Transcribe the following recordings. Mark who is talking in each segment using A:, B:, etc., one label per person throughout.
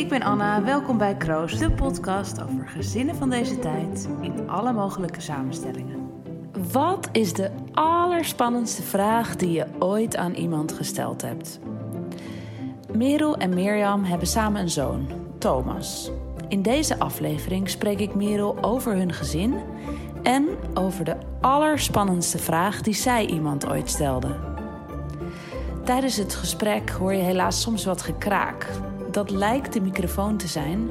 A: ik ben Anna. Welkom bij Kroos, de podcast over gezinnen van deze tijd in alle mogelijke samenstellingen. Wat is de allerspannendste vraag die je ooit aan iemand gesteld hebt? Merel en Mirjam hebben samen een zoon, Thomas. In deze aflevering spreek ik Merel over hun gezin en over de allerspannendste vraag die zij iemand ooit stelde. Tijdens het gesprek hoor je helaas soms wat gekraak. Dat lijkt de microfoon te zijn,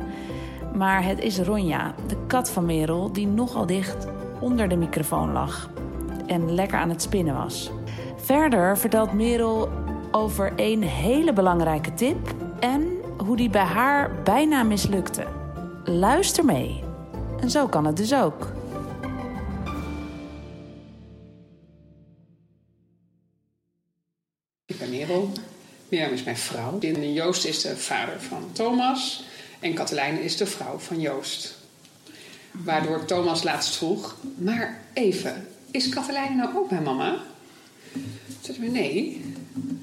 A: maar het is Ronja, de kat van Merel, die nogal dicht onder de microfoon lag en lekker aan het spinnen was. Verder vertelt Merel over een hele belangrijke tip en hoe die bij haar bijna mislukte. Luister mee. En zo kan het dus ook.
B: Mirjam is mijn vrouw. Joost is de vader van Thomas. En Katelijne is de vrouw van Joost. Waardoor Thomas laatst vroeg... Maar even, is Katelijne nou ook mijn mama? Toen zei nee,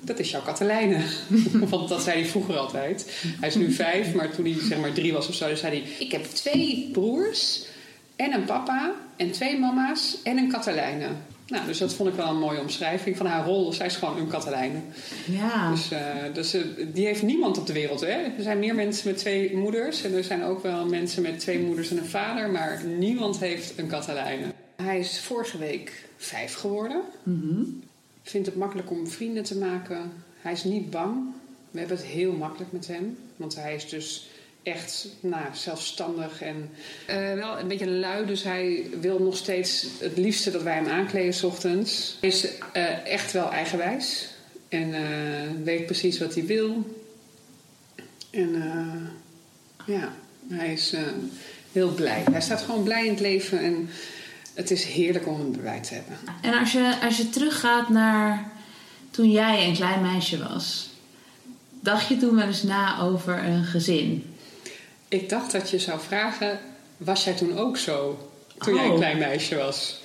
B: dat is jouw Katelijne. Want dat zei hij vroeger altijd. Hij is nu vijf, maar toen hij zeg maar drie was of zo... zei hij, ik heb twee broers en een papa en twee mama's en een Katelijne. Nou, dus dat vond ik wel een mooie omschrijving van haar rol. Zij is gewoon een Katelijne.
A: Ja.
B: Dus, uh, dus uh, die heeft niemand op de wereld. Hè? Er zijn meer mensen met twee moeders. En er zijn ook wel mensen met twee moeders en een vader. Maar niemand heeft een Katelijne. Hij is vorige week vijf geworden.
A: Mm -hmm.
B: Vindt het makkelijk om vrienden te maken. Hij is niet bang. We hebben het heel makkelijk met hem. Want hij is dus echt nou, zelfstandig en uh, wel een beetje lui. Dus hij wil nog steeds het liefste dat wij hem aankleden s ochtends. Hij is uh, echt wel eigenwijs en uh, weet precies wat hij wil. En ja, hij is heel blij. Hij staat gewoon blij in het leven en het is heerlijk om hem erbij te hebben.
A: En als je, als je teruggaat naar toen jij een klein meisje was, dacht je toen wel eens na over een gezin?
B: Ik dacht dat je zou vragen: was jij toen ook zo? Toen oh. jij een klein meisje was?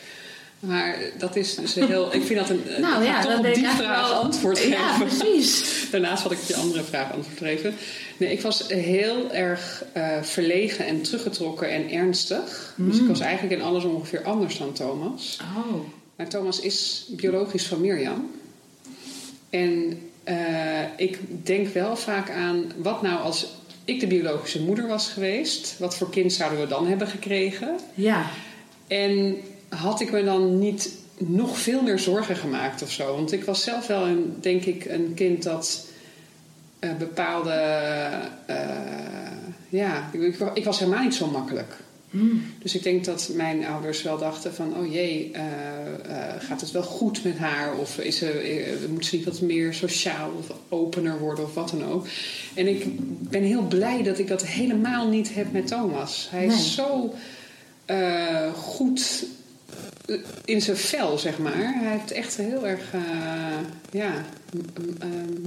B: Maar dat is dus heel. Ik vind dat een.
A: Nou ja,
B: toch op die vraag
A: wel...
B: antwoord geven.
A: Ja, precies.
B: Daarnaast had ik op je andere vraag antwoord gegeven. Nee, ik was heel erg uh, verlegen en teruggetrokken en ernstig. Mm. Dus ik was eigenlijk in alles ongeveer anders dan Thomas.
A: Oh.
B: Maar Thomas is biologisch van Mirjam. En uh, ik denk wel vaak aan wat nou als ik de biologische moeder was geweest, wat voor kind zouden we dan hebben gekregen?
A: Ja.
B: En had ik me dan niet nog veel meer zorgen gemaakt of zo? Want ik was zelf wel, een, denk ik, een kind dat uh, bepaalde. Uh, ja, ik, ik, was helemaal niet zo makkelijk.
A: Mm.
B: Dus ik denk dat mijn ouders wel dachten van... oh jee, uh, gaat het wel goed met haar? Of is ze, moet ze niet wat meer sociaal of opener worden of wat dan ook? En ik ben heel blij dat ik dat helemaal niet heb met Thomas. Hij
A: Nee.
B: is zo uh, goed in zijn vel, zeg maar. Hij heeft echt heel erg... ja,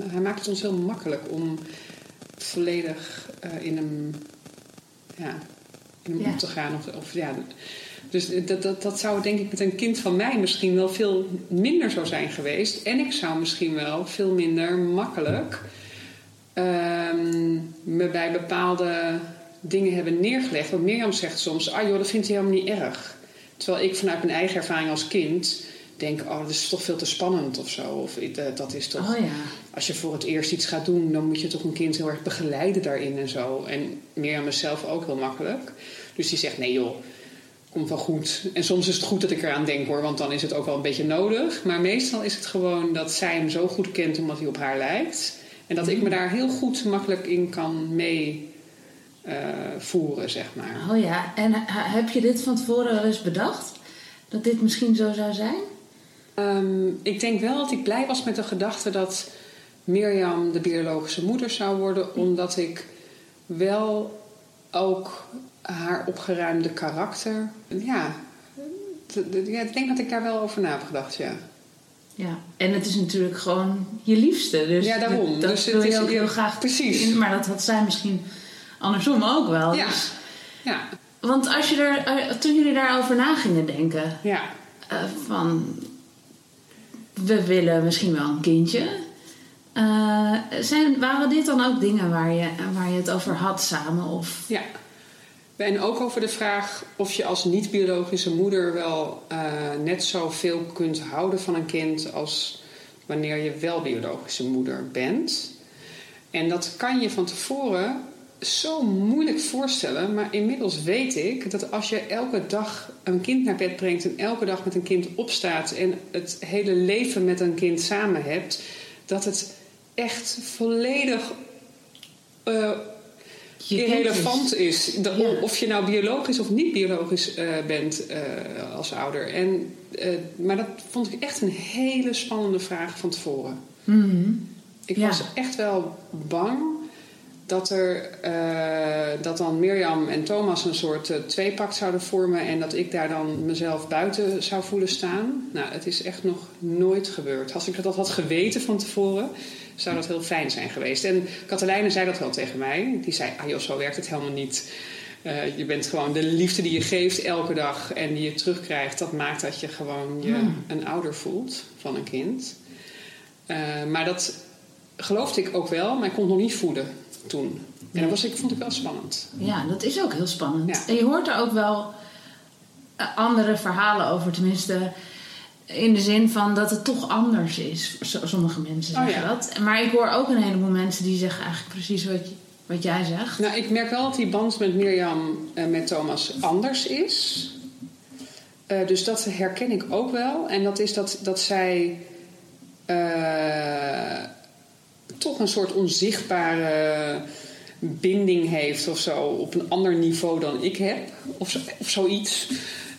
B: hij maakt het ons heel makkelijk om volledig in hem... Ja,
A: Ja.
B: op te gaan. Of, of, ja, dus dat, dat, dat zou denk ik met een kind van mij misschien wel veel minder zo zijn geweest. En ik zou misschien wel veel minder makkelijk ehm, me bij bepaalde dingen hebben neergelegd. Want Mirjam zegt soms, ah joh, dat vindt hij helemaal niet erg. Terwijl ik vanuit mijn eigen ervaring als kind denk, oh, dat is toch veel te spannend of zo. Of eh, dat is toch...
A: Oh ja.
B: Als je voor het eerst iets gaat doen, dan moet je toch een kind heel erg begeleiden daarin en zo. En Mirjam is zelf ook heel makkelijk. Dus die zegt, nee joh, komt wel goed. En soms is het goed dat ik eraan denk hoor, want dan is het ook wel een beetje nodig. Maar meestal is het gewoon dat zij hem zo goed kent omdat hij op haar lijkt. En dat ik me daar heel goed makkelijk in kan mee eh, voeren, zeg maar.
A: Oh ja, en ha- heb je dit van tevoren wel eens bedacht? Dat dit misschien zo zou zijn?
B: Ehm, ik denk wel dat ik blij was met de gedachte dat Mirjam de biologische moeder zou worden, omdat ik wel ook haar opgeruimde karakter. Ja, ja, ik denk dat ik daar wel over na heb gedacht, ja.
A: Ja, en het is natuurlijk gewoon je liefste. Dus
B: Ja, daarom.
A: Dat,
B: Dus
A: wil
B: het
A: je
B: is-
A: ook heel graag.
B: Precies.
A: Maar dat had zij misschien andersom ook wel.
B: Ja.
A: Dus-
B: Ja,
A: want als je er, eh, toen jullie daarover na gingen denken,
B: ja.
A: eh, van we willen misschien wel een kindje. Uh, zijn, waren dit dan ook dingen waar je, waar je het over had samen? Of?
B: Ja. En ook over de vraag of je als niet-biologische moeder wel uh, net zoveel kunt houden van een kind als wanneer je wel biologische moeder bent. En dat kan je van tevoren zo moeilijk voorstellen. Maar inmiddels weet ik dat als je elke dag een kind naar bed brengt en elke dag met een kind opstaat en het hele leven met een kind samen hebt, dat het echt volledig uh, irrelevant is. Of je nou biologisch of niet biologisch uh, bent uh, als ouder. En, maar dat vond ik echt een hele spannende vraag van tevoren.
A: Mm -hmm.
B: Ik ja. was echt wel bang dat, er, uh, dat dan Mirjam en Thomas een soort uh, tweepak zouden vormen en dat ik daar dan mezelf buiten zou voelen staan. Nou, het is echt nog nooit gebeurd. Als ik dat had geweten van tevoren, zou dat heel fijn zijn geweest. En Katelijne zei dat wel tegen mij. Die zei: Ah joh, zo werkt het helemaal niet. Uh, je bent gewoon de liefde die je geeft elke dag en die je terugkrijgt, dat maakt dat je gewoon je
A: Hmm.
B: een ouder voelt van een kind. maar dat geloofde ik ook wel, maar ik kon het nog niet voeden toen. En dat was, ik, vond ik wel spannend.
A: Ja, dat is ook heel spannend.
B: Ja.
A: En je hoort er ook wel eh, andere verhalen over, tenminste. In de zin van dat het toch anders is. Sommige mensen
B: Oh,
A: zeggen
B: ja.
A: dat. Maar ik hoor ook een heleboel mensen die zeggen eigenlijk precies wat, wat jij zegt.
B: Nou, ik merk wel dat die band met Mirjam en met Thomas anders is. Eh, dus dat herken ik ook wel. En dat is dat, dat zij eh, toch een soort onzichtbare binding heeft of zo. Op een ander niveau dan ik heb. Of, zo, of zoiets.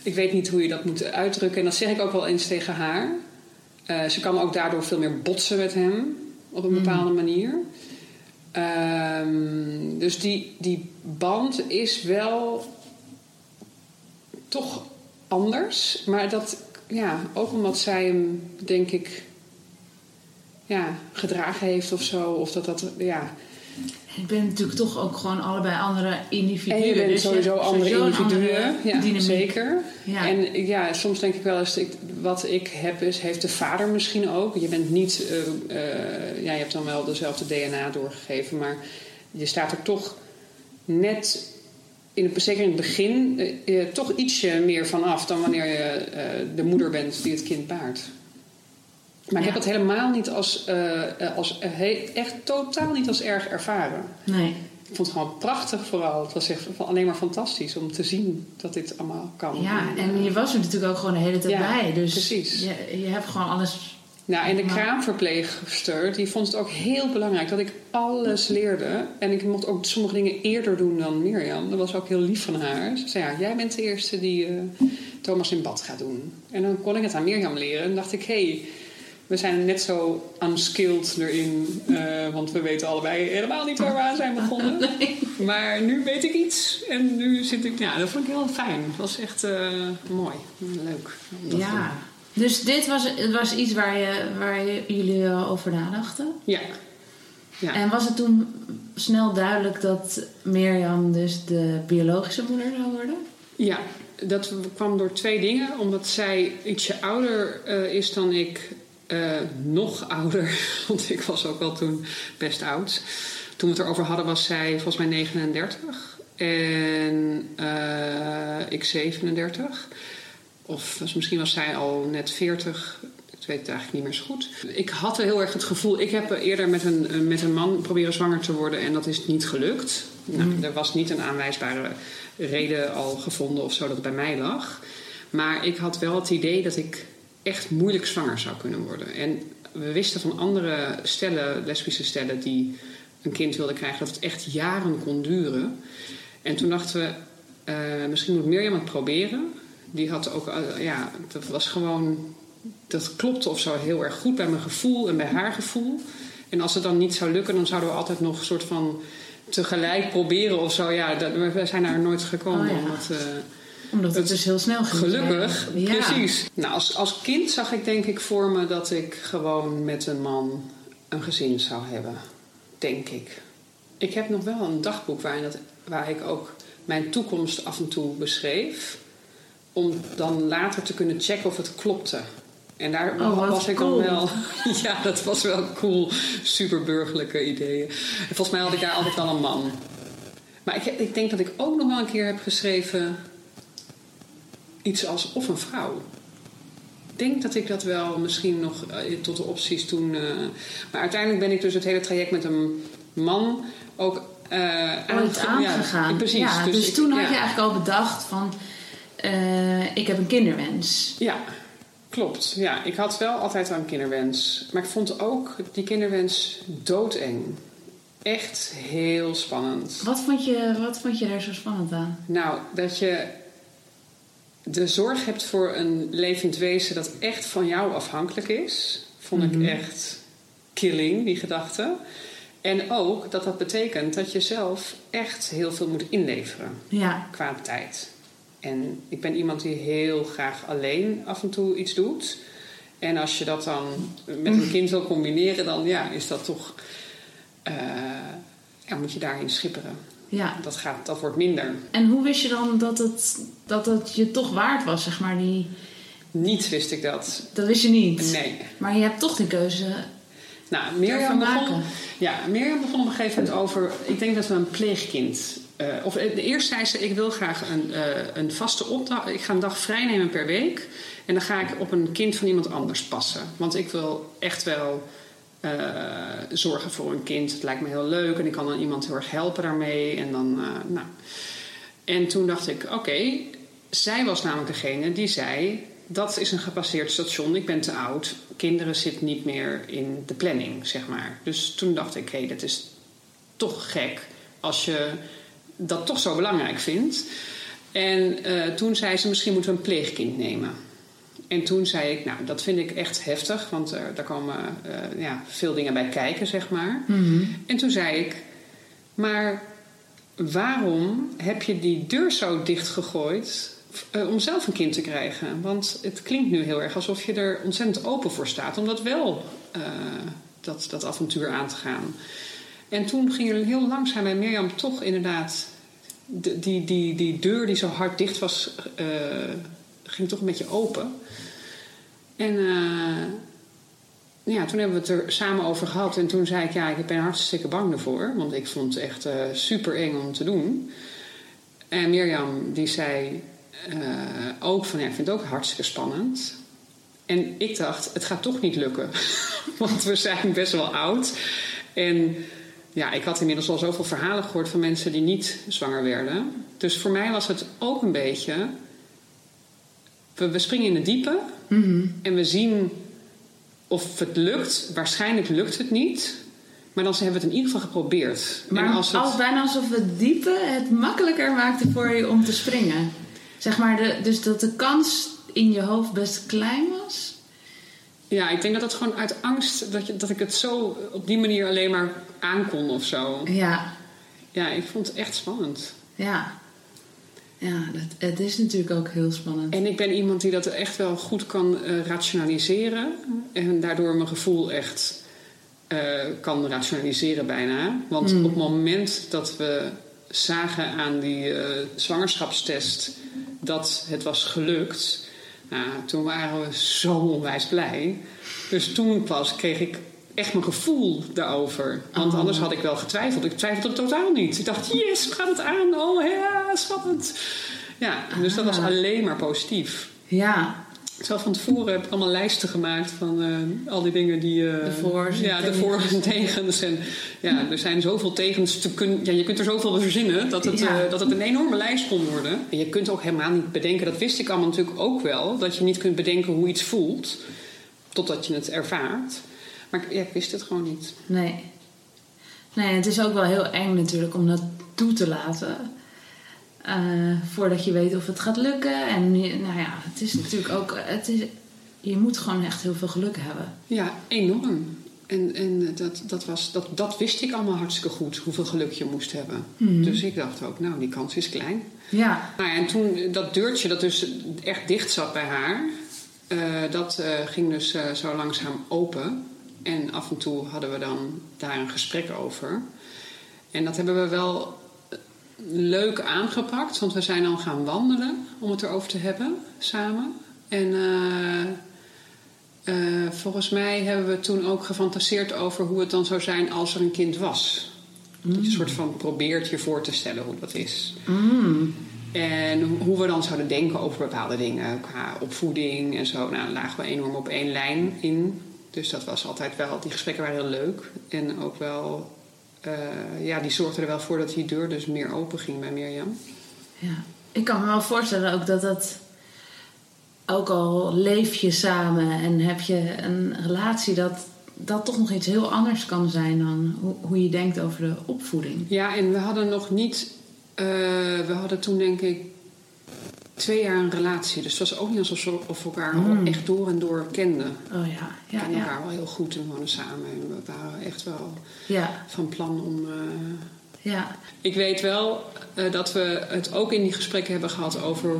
B: Ik weet niet hoe je dat moet uitdrukken. En dat zeg ik ook wel eens tegen haar. Eh, ze kan ook daardoor veel meer botsen met hem. Op een bepaalde manier. Ehm, dus die, die band is wel toch anders. Maar dat, ja, ook omdat zij hem, denk ik, ja, gedragen heeft of zo. Of dat dat, ja.
A: Ik ben natuurlijk toch ook gewoon allebei andere individuen.
B: En je bent
A: dus
B: sowieso andere
A: sowieso een
B: individuen.
A: andere
B: ja, zeker.
A: Ja.
B: En ja, soms denk ik wel eens, ik, wat ik heb is, heeft de vader misschien ook. Je bent niet, eh, eh, ja, je hebt dan wel dezelfde DNA doorgegeven, maar je staat er toch net, in het, zeker in het begin, eh, toch ietsje meer vanaf dan wanneer je de moeder bent die het kind baart. Maar ik heb het helemaal niet als, eh, eh, als eh, echt totaal niet als erg ervaren.
A: Nee.
B: Ik vond het gewoon prachtig vooral. Het was echt alleen maar fantastisch om te zien dat dit allemaal kan.
A: Ja, en je was er natuurlijk ook gewoon de hele tijd
B: Ja,
A: bij. Dus
B: precies.
A: Je, je hebt gewoon alles.
B: Nou, en de kraamverpleegster die vond het ook heel belangrijk dat ik alles leerde. En ik mocht ook sommige dingen eerder doen dan Mirjam. Dat was ook heel lief van haar. Ze zei, ja, jij bent de eerste die Thomas in bad gaat doen. En dan kon ik het aan Mirjam leren. En dacht ik, hé, hey, we zijn net zo unskilled erin. eh, want we weten allebei helemaal niet waar we aan zijn begonnen. Maar nu weet ik iets. En nu zit ik, ja, dat vond ik heel fijn. Het was echt eh, mooi. Leuk.
A: Ja. Dus dit was, het was iets waar, je, waar je, jullie wel over nadachten.
B: Ja. Ja.
A: En was het toen snel duidelijk dat Mirjam dus de biologische moeder zou worden?
B: Ja, dat kwam door twee dingen. Omdat zij ietsje ouder eh, is dan ik. Eh, nog ouder, want ik was ook wel toen best oud. Toen we het erover hadden was zij volgens mij 39. En eh, ik 37. Of was- misschien was zij al net 40. Ik weet het eigenlijk niet meer zo goed. Ik had heel erg het gevoel... Ik heb eerder met een, met een man proberen zwanger te worden... en dat is niet gelukt. Nou, er was niet een aanwijsbare reden al gevonden of zo dat het bij mij lag. Maar ik had wel het idee dat ik echt moeilijk zwanger zou kunnen worden. En we wisten van andere stellen, lesbische stellen... die een kind wilden krijgen... dat het echt jaren kon duren. En toen dachten we... eh, misschien moet Mirjam het proberen. Die had ook... eh, ja, dat was gewoon dat klopte of zo heel erg goed bij mijn gevoel en bij haar gevoel. En als het dan niet zou lukken, dan zouden we altijd nog een soort van tegelijk proberen of zo. Ja, dat, we zijn daar nooit gekomen.
A: Oh ja.
B: omdat, eh,
A: Omdat het, dus heel snel ging.
B: gelukkig,
A: Ja.
B: precies. Nou, als, als kind zag ik denk ik voor me dat ik gewoon met een man een gezin zou hebben. Denk ik. Ik heb nog wel een dagboek waarin dat, waar ik ook mijn toekomst af en toe beschreef. Om dan later te kunnen checken of het klopte. En daar
A: Oh,
B: was ik
A: cool.
B: dan wel... Ja, dat was wel cool. Superburgerlijke ideeën. En volgens mij had ik daar altijd wel een man. Maar ik, ik denk dat ik ook nog wel een keer heb geschreven... iets als of een vrouw. Ik denk dat ik dat wel misschien nog eh, tot de opties toen... eh, maar uiteindelijk ben ik dus het hele traject met een man ook... eh
A: Ooit
B: aange- ja,
A: aangegaan.
B: precies.
A: Ja, dus,
B: ik-
A: toen had
B: ja.
A: je eigenlijk al bedacht van... ik heb een kinderwens.
B: Ja, klopt. Ja, ik had wel altijd wel een kinderwens. Maar ik vond ook die kinderwens doodeng. Echt heel spannend.
A: Wat vond, je, wat vond je daar zo spannend aan?
B: Nou, dat je de zorg hebt voor een levend wezen dat echt van jou afhankelijk is, vond
A: Mhm.
B: ik echt killing, die gedachte. En ook dat dat betekent dat je zelf echt heel veel moet inleveren
A: Ja,
B: qua tijd. En ik ben iemand die heel graag alleen af en toe iets doet. En als je dat dan met een kind wil combineren, dan ja, is dat toch. ja, moet je daarin schipperen.
A: Ja.
B: Dat, gaat, dat wordt minder.
A: En hoe wist je dan dat het, dat het je toch waard was, zeg maar? Die,
B: Niet wist ik dat.
A: dat wist je niet.
B: Nee.
A: Maar je hebt toch die keuze
B: Nou, Mirjam begon,
A: maken?
B: ja, Mirjam begon op een gegeven moment over... Ik denk dat we een pleegkind... eh, of eh, eerst zei ze, ik wil graag een, eh, een vaste opdracht... Ik ga een dag vrij nemen per week. En dan ga ik op een kind van iemand anders passen. Want ik wil echt wel eh, zorgen voor een kind. Het lijkt me heel leuk. En ik kan dan iemand heel erg helpen daarmee. En dan, eh, nou... En toen dacht ik, oké, zij was namelijk degene die zei... dat is een gepasseerd station, ik ben te oud. Kinderen zitten niet meer in de planning, zeg maar. Dus toen dacht ik, hé, dat is toch gek als je dat toch zo belangrijk vindt. En eh, toen zei ze, misschien moeten we een pleegkind nemen. En toen zei ik, nou, dat vind ik echt heftig, want eh, daar komen eh, ja, veel dingen bij kijken, zeg maar. En toen zei ik, maar waarom heb je die deur zo dichtgegooid eh, om zelf een kind te krijgen? Want het klinkt nu heel erg alsof je er ontzettend open voor staat om dat wel, dat, dat avontuur aan te gaan. En toen ging er heel langzaam bij Mirjam toch inderdaad, de- die, die, die deur die zo hard dicht was, ging toch een beetje open. En eh, ja, toen hebben we het er samen over gehad. En toen zei ik, ja, ik ben hartstikke bang ervoor. Want ik vond het echt eh, super eng om te doen. En Mirjam die zei eh, ook van, ja, ik vind het ook hartstikke spannend. En ik dacht, het gaat toch niet lukken. Want we zijn best wel oud. En ja, ik had inmiddels al zoveel verhalen gehoord van mensen die niet zwanger werden. Dus voor mij was het ook een beetje... We, we springen in het diepe en we zien of het lukt. Waarschijnlijk lukt het niet. Maar dan hebben we het in ieder geval geprobeerd.
A: Maar
B: en
A: als
B: als het,
A: bijna alsof het diepe het makkelijker maakte voor je om te springen. Zeg maar, de, dus dat de kans in je hoofd best klein was.
B: ja, ik denk dat het gewoon uit angst... Dat, je, dat ik het zo op die manier alleen maar aankon of zo.
A: Ja,
B: Ja, ik vond het echt spannend.
A: ja. Ja, dat, het is natuurlijk ook heel spannend.
B: En ik ben iemand die dat echt wel goed kan eh, rationaliseren. En daardoor mijn gevoel echt eh, kan rationaliseren bijna. Want op het moment dat we zagen aan die eh, zwangerschapstest dat het was gelukt... Nou, toen waren we zo onwijs blij. Dus toen pas kreeg ik echt mijn gevoel daarover. Want
A: Oh.
B: anders had ik wel getwijfeld. Ik twijfelde totaal niet. Ik dacht, yes, we gaan het aan. Oh ja, spannend. Ja, dus dat was
A: Ah.
B: alleen maar positief.
A: Ja,
B: Terwijl van tevoren heb ik allemaal lijsten gemaakt van eh, al die dingen die... eh,
A: De voor's
B: Ja, de voor's en tegens. En, ja, er zijn zoveel tegens te kun, ja, Je kunt er zoveel verzinnen dat het,
A: Ja.
B: eh, dat het een enorme lijst kon worden. En je kunt ook helemaal niet bedenken, dat wist ik allemaal natuurlijk ook wel... dat je niet kunt bedenken hoe iets voelt totdat je het ervaart. Maar ik- ja, ik wist het gewoon niet.
A: nee. Nee, het is ook wel heel eng natuurlijk om dat toe te laten. Eh, voordat je weet of het gaat lukken. En nou ja, het is natuurlijk ook... Het is, je moet gewoon echt heel veel geluk hebben.
B: Ja, enorm. En, en dat, dat, was, dat, dat wist ik allemaal hartstikke goed, hoeveel geluk je moest hebben. Dus ik dacht ook, nou, die kans is klein.
A: Ja,
B: Nou ja, en toen dat deurtje dat dus echt dicht zat bij haar, eh, dat eh, ging dus zo langzaam open. En af en toe hadden we dan daar een gesprek over. En dat hebben we wel eh, leuk aangepakt, want we zijn dan gaan wandelen om het erover te hebben samen. En eh, Eh, volgens mij hebben we toen ook gefantaseerd over hoe het dan zou zijn als er een kind was. Dat je een soort van probeert je voor te stellen hoe dat is.
A: Mm.
B: En hoe we dan zouden denken over bepaalde dingen qua opvoeding en zo. Nou, daar lagen we enorm op één lijn in. Dus dat was altijd wel, die gesprekken waren heel leuk. En ook wel, eh, ja, die zorgden er wel voor dat die deur dus meer open ging bij Mirjam.
A: Ja. Ik kan me wel voorstellen ook dat dat... Ook al leef je samen en heb je een relatie... dat dat toch nog iets heel anders kan zijn dan hoe, hoe je denkt over de opvoeding.
B: Ja, en we hadden nog niet, eh, we hadden toen denk ik twee jaar een relatie. Dus het was ook niet alsof we elkaar al
A: Mm.
B: echt door en door kenden.
A: Oh ja,
B: We
A: ja,
B: kennen
A: ja.
B: elkaar wel heel goed en we wonen samen. En we waren echt wel
A: Ja,
B: van plan om... eh,
A: ja.
B: Ik weet wel eh, dat we het ook in die gesprekken hebben gehad over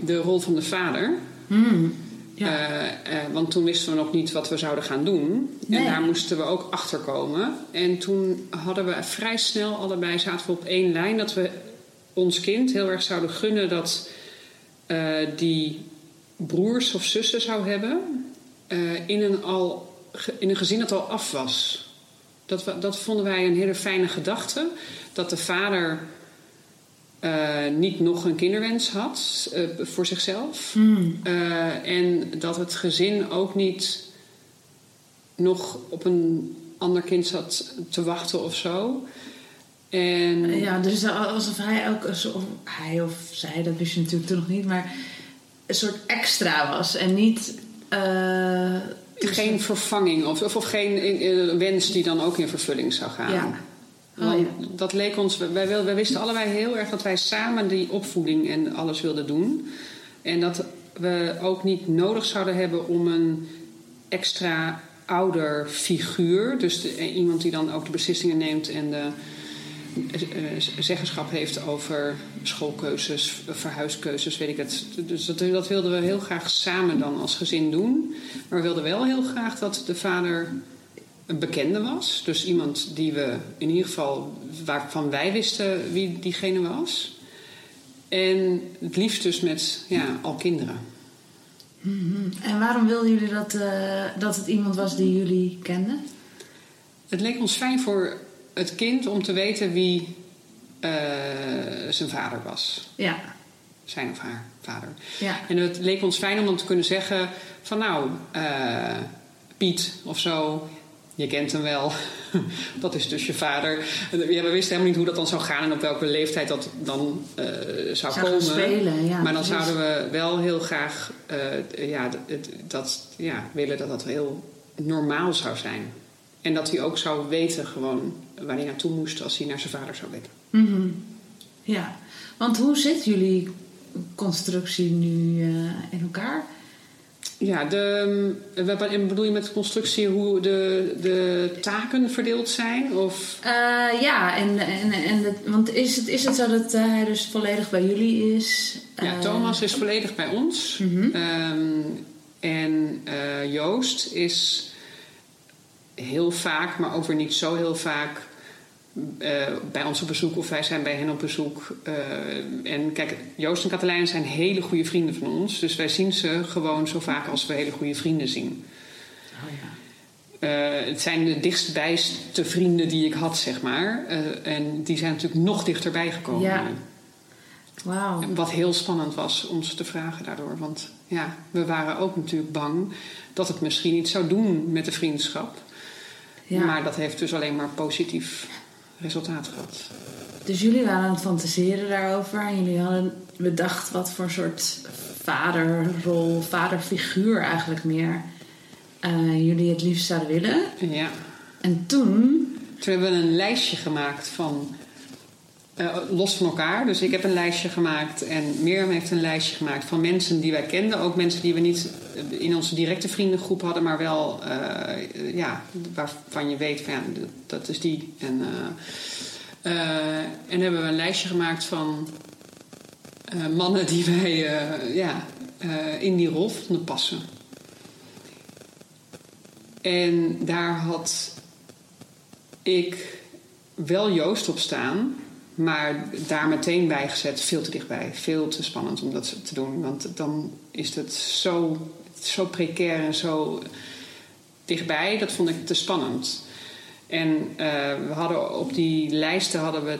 B: de rol van de vader.
A: Mm. Ja.
B: Eh, want toen wisten we nog niet wat we zouden gaan doen.
A: Nee.
B: En daar moesten we ook achter komen. En toen hadden we vrij snel allebei zaten we op één lijn dat we ons kind heel erg zouden gunnen dat die broers of zussen zou hebben eh, in, een al, in een gezin dat al af was. Dat, we- dat vonden wij een hele fijne gedachte. Dat de vader eh, niet nog een kinderwens had eh, voor zichzelf.
A: Mm.
B: Eh, en dat het gezin ook niet nog op een ander kind zat te wachten of zo. En
A: Ja, dus alsof hij ook, een soort- of hij of zij, dat wist je natuurlijk toen nog niet, maar een soort extra was en niet. eh,
B: geen vervanging of, of, of geen eh, wens die dan ook in vervulling zou gaan.
A: Ja. Oh, ja.
B: Dat leek ons, wij, wil- wij wisten allebei heel erg dat wij samen die opvoeding en alles wilden doen. En dat we ook niet nodig zouden hebben om een extra ouder figuur, dus de- iemand die dan ook de beslissingen neemt en de zeggenschap heeft over schoolkeuzes, verhuiskeuzes, weet ik het. Dus dat, dat wilden we heel graag samen dan als gezin doen. Maar we wilden wel heel graag dat de vader een bekende was. Dus iemand die we in ieder geval waarvan wij wisten wie diegene was. En het liefst dus met ja, al kinderen.
A: Mhm. En waarom wilden jullie dat, eh, dat het iemand was die jullie kenden?
B: Het leek ons fijn voor het kind om te weten wie eh, zijn vader was.
A: Ja,
B: Zijn of haar vader.
A: ja.
B: En het leek ons fijn om dan te kunnen zeggen van nou, eh, Piet of zo, je kent hem wel. dat is dus je vader. Ja, we wisten helemaal niet hoe dat dan zou gaan en op welke leeftijd dat dan eh, zou,
A: Zou
B: komen.
A: spelen, ja,
B: maar dan
A: precies.
B: zouden we wel heel graag ja, dat, ja, willen dat dat heel normaal zou zijn. En dat hij ook zou weten gewoon waar hij naartoe moest als hij naar zijn vader zou weten.
A: Mhm. Ja, want hoe zit jullie constructie nu eh, in elkaar?
B: Ja, de, we- en bedoel je met de constructie hoe de, de taken verdeeld zijn? Of,
A: Eh, ja, en, en, en want is het, is het zo dat eh, hij dus volledig bij jullie is?
B: ja,
A: Eh,
B: Thomas is volledig bij ons.
A: mhm.
B: Ehm, en eh, Joost is heel vaak, maar ook weer niet zo heel vaak eh, bij ons op bezoek of wij zijn bij hen op bezoek. Eh, en kijk, Joost en Katelijn zijn hele goede vrienden van ons. Dus wij zien ze gewoon zo vaak als we hele goede vrienden zien.
A: Oh, ja.
B: Eh, het zijn de dichtstbijste vrienden die ik had, zeg maar. En die zijn natuurlijk nog dichterbij gekomen.
A: Ja. Wauw.
B: Wat heel spannend was om ze te vragen daardoor. Want ja, we waren ook natuurlijk bang dat het misschien iets zou doen met de vriendschap.
A: Ja.
B: Maar dat heeft dus alleen maar positief resultaat gehad.
A: Dus jullie waren aan het fantaseren daarover en jullie hadden bedacht wat voor soort vaderrol, vaderfiguur eigenlijk meer eh, jullie het liefst zouden willen.
B: En ja,
A: En toen,
B: toen hebben we een lijstje gemaakt van... eh, los van elkaar. Dus ik heb een lijstje gemaakt en Mirjam heeft een lijstje gemaakt van mensen die wij kenden. Ook mensen die we niet in onze directe vriendengroep hadden, maar wel eh, ja, waarvan je weet van ja, dat is die. En, eh, en hebben we een lijstje gemaakt van mannen die wij ja, in die rol vonden passen. En daar had ik wel Joost op staan, maar daar meteen bij gezet veel te dichtbij. Veel te spannend om dat te doen, want dan is het zo zo precair en zo dichtbij, dat vond ik te spannend. En eh, we hadden op die lijsten hadden we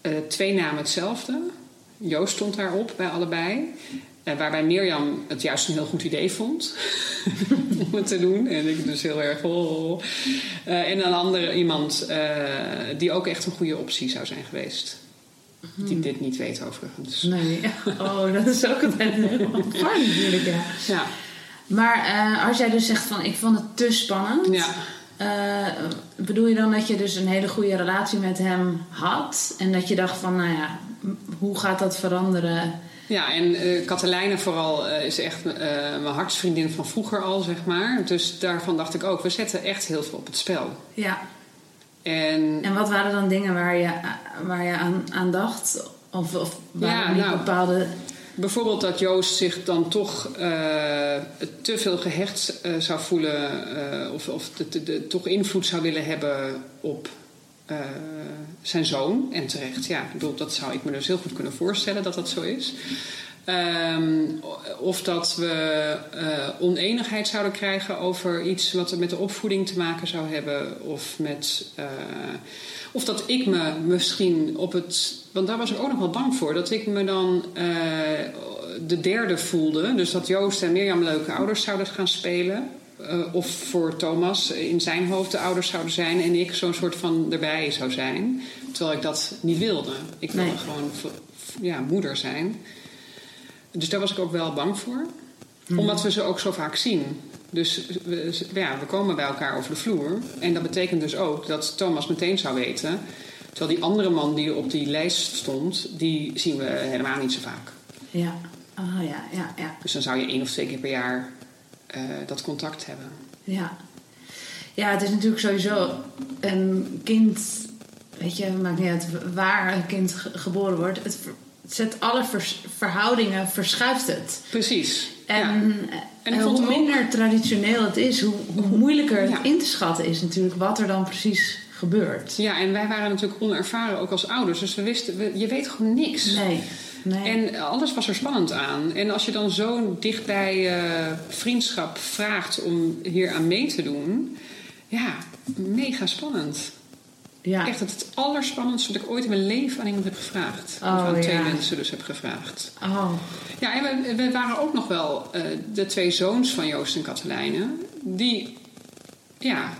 B: eh, twee namen hetzelfde. Joost stond daarop bij allebei. Uh, waarbij Mirjam het juist een heel goed idee vond om het te doen. En ik dus heel erg. Oh. en een andere iemand die ook echt een goede optie zou zijn geweest. Die hmm. dit niet weet overigens.
A: Nee, oh, dat is ook altijd heel natuurlijk. Ja. ja. Maar als jij dus zegt van ik vond het te spannend. Ja. Uh, bedoel je dan dat je dus een hele goede relatie met hem had en dat je dacht van, nou ja, hoe gaat dat veranderen?
B: Ja, en uh, Katelijne vooral uh, is echt mijn hartsvriendin van vroeger al, zeg maar. Dus daarvan dacht ik ook, we zetten echt heel veel op het spel.
A: Ja. En, en wat waren dan dingen waar je, waar je aan, aan dacht? Of, of waren ja, nou, bepaalde
B: Bijvoorbeeld dat Joost zich dan toch uh, te veel gehecht uh, zou voelen uh, of, of de, toch invloed zou willen hebben op zijn zoon. En terecht, ja, ik bedoel, dat zou ik me dus heel goed kunnen voorstellen dat dat zo is. Um, of dat we oneenigheid zouden krijgen over iets wat met de opvoeding te maken zou hebben. Of met of dat ik me misschien op het. Want daar was ik ook nog wel bang voor. Dat ik me dan uh, de derde voelde. Dus dat Joost en Mirjam leuke ouders zouden gaan spelen. Uh, of voor Thomas in zijn hoofd de ouders zouden zijn. En ik zo'n soort van erbij zou zijn. Terwijl ik dat niet wilde. Ik wilde nee. gewoon ja, moeder zijn. Dus daar was ik ook wel bang voor. Mm. Omdat we ze ook zo vaak zien. Dus we, ja, we komen bij elkaar over de vloer. En dat betekent dus ook dat Thomas meteen zou weten. Terwijl die andere man die op die lijst stond, die zien we helemaal niet zo vaak.
A: Ja, oh, ja, ja, ja.
B: Dus dan zou je één of twee keer per jaar uh, dat contact hebben.
A: Ja. Ja, het is natuurlijk sowieso een kind. Weet je, maakt niet uit waar een kind geboren wordt. Het, zet alle verhoudingen, verschuift het.
B: Precies.
A: En, en hoe minder traditioneel het is, hoe, hoe moeilijker het in te schatten is natuurlijk wat er dan precies gebeurt.
B: Ja, en wij waren natuurlijk onervaren ook als ouders, dus we wisten, je weet gewoon niks.
A: Nee. Nee.
B: En alles was er spannend aan. En als je dan zo dichtbij uh, vriendschap vraagt om hier aan mee te doen, ja, mega spannend. Ja. Echt het allerspannendste wat ik ooit in mijn leven aan iemand heb gevraagd. Oh, of aan twee mensen dus heb gevraagd.
A: Oh.
B: Ja, en we, we waren ook nog wel uh, de twee zoons van Joost en Katelijne. Die, ja,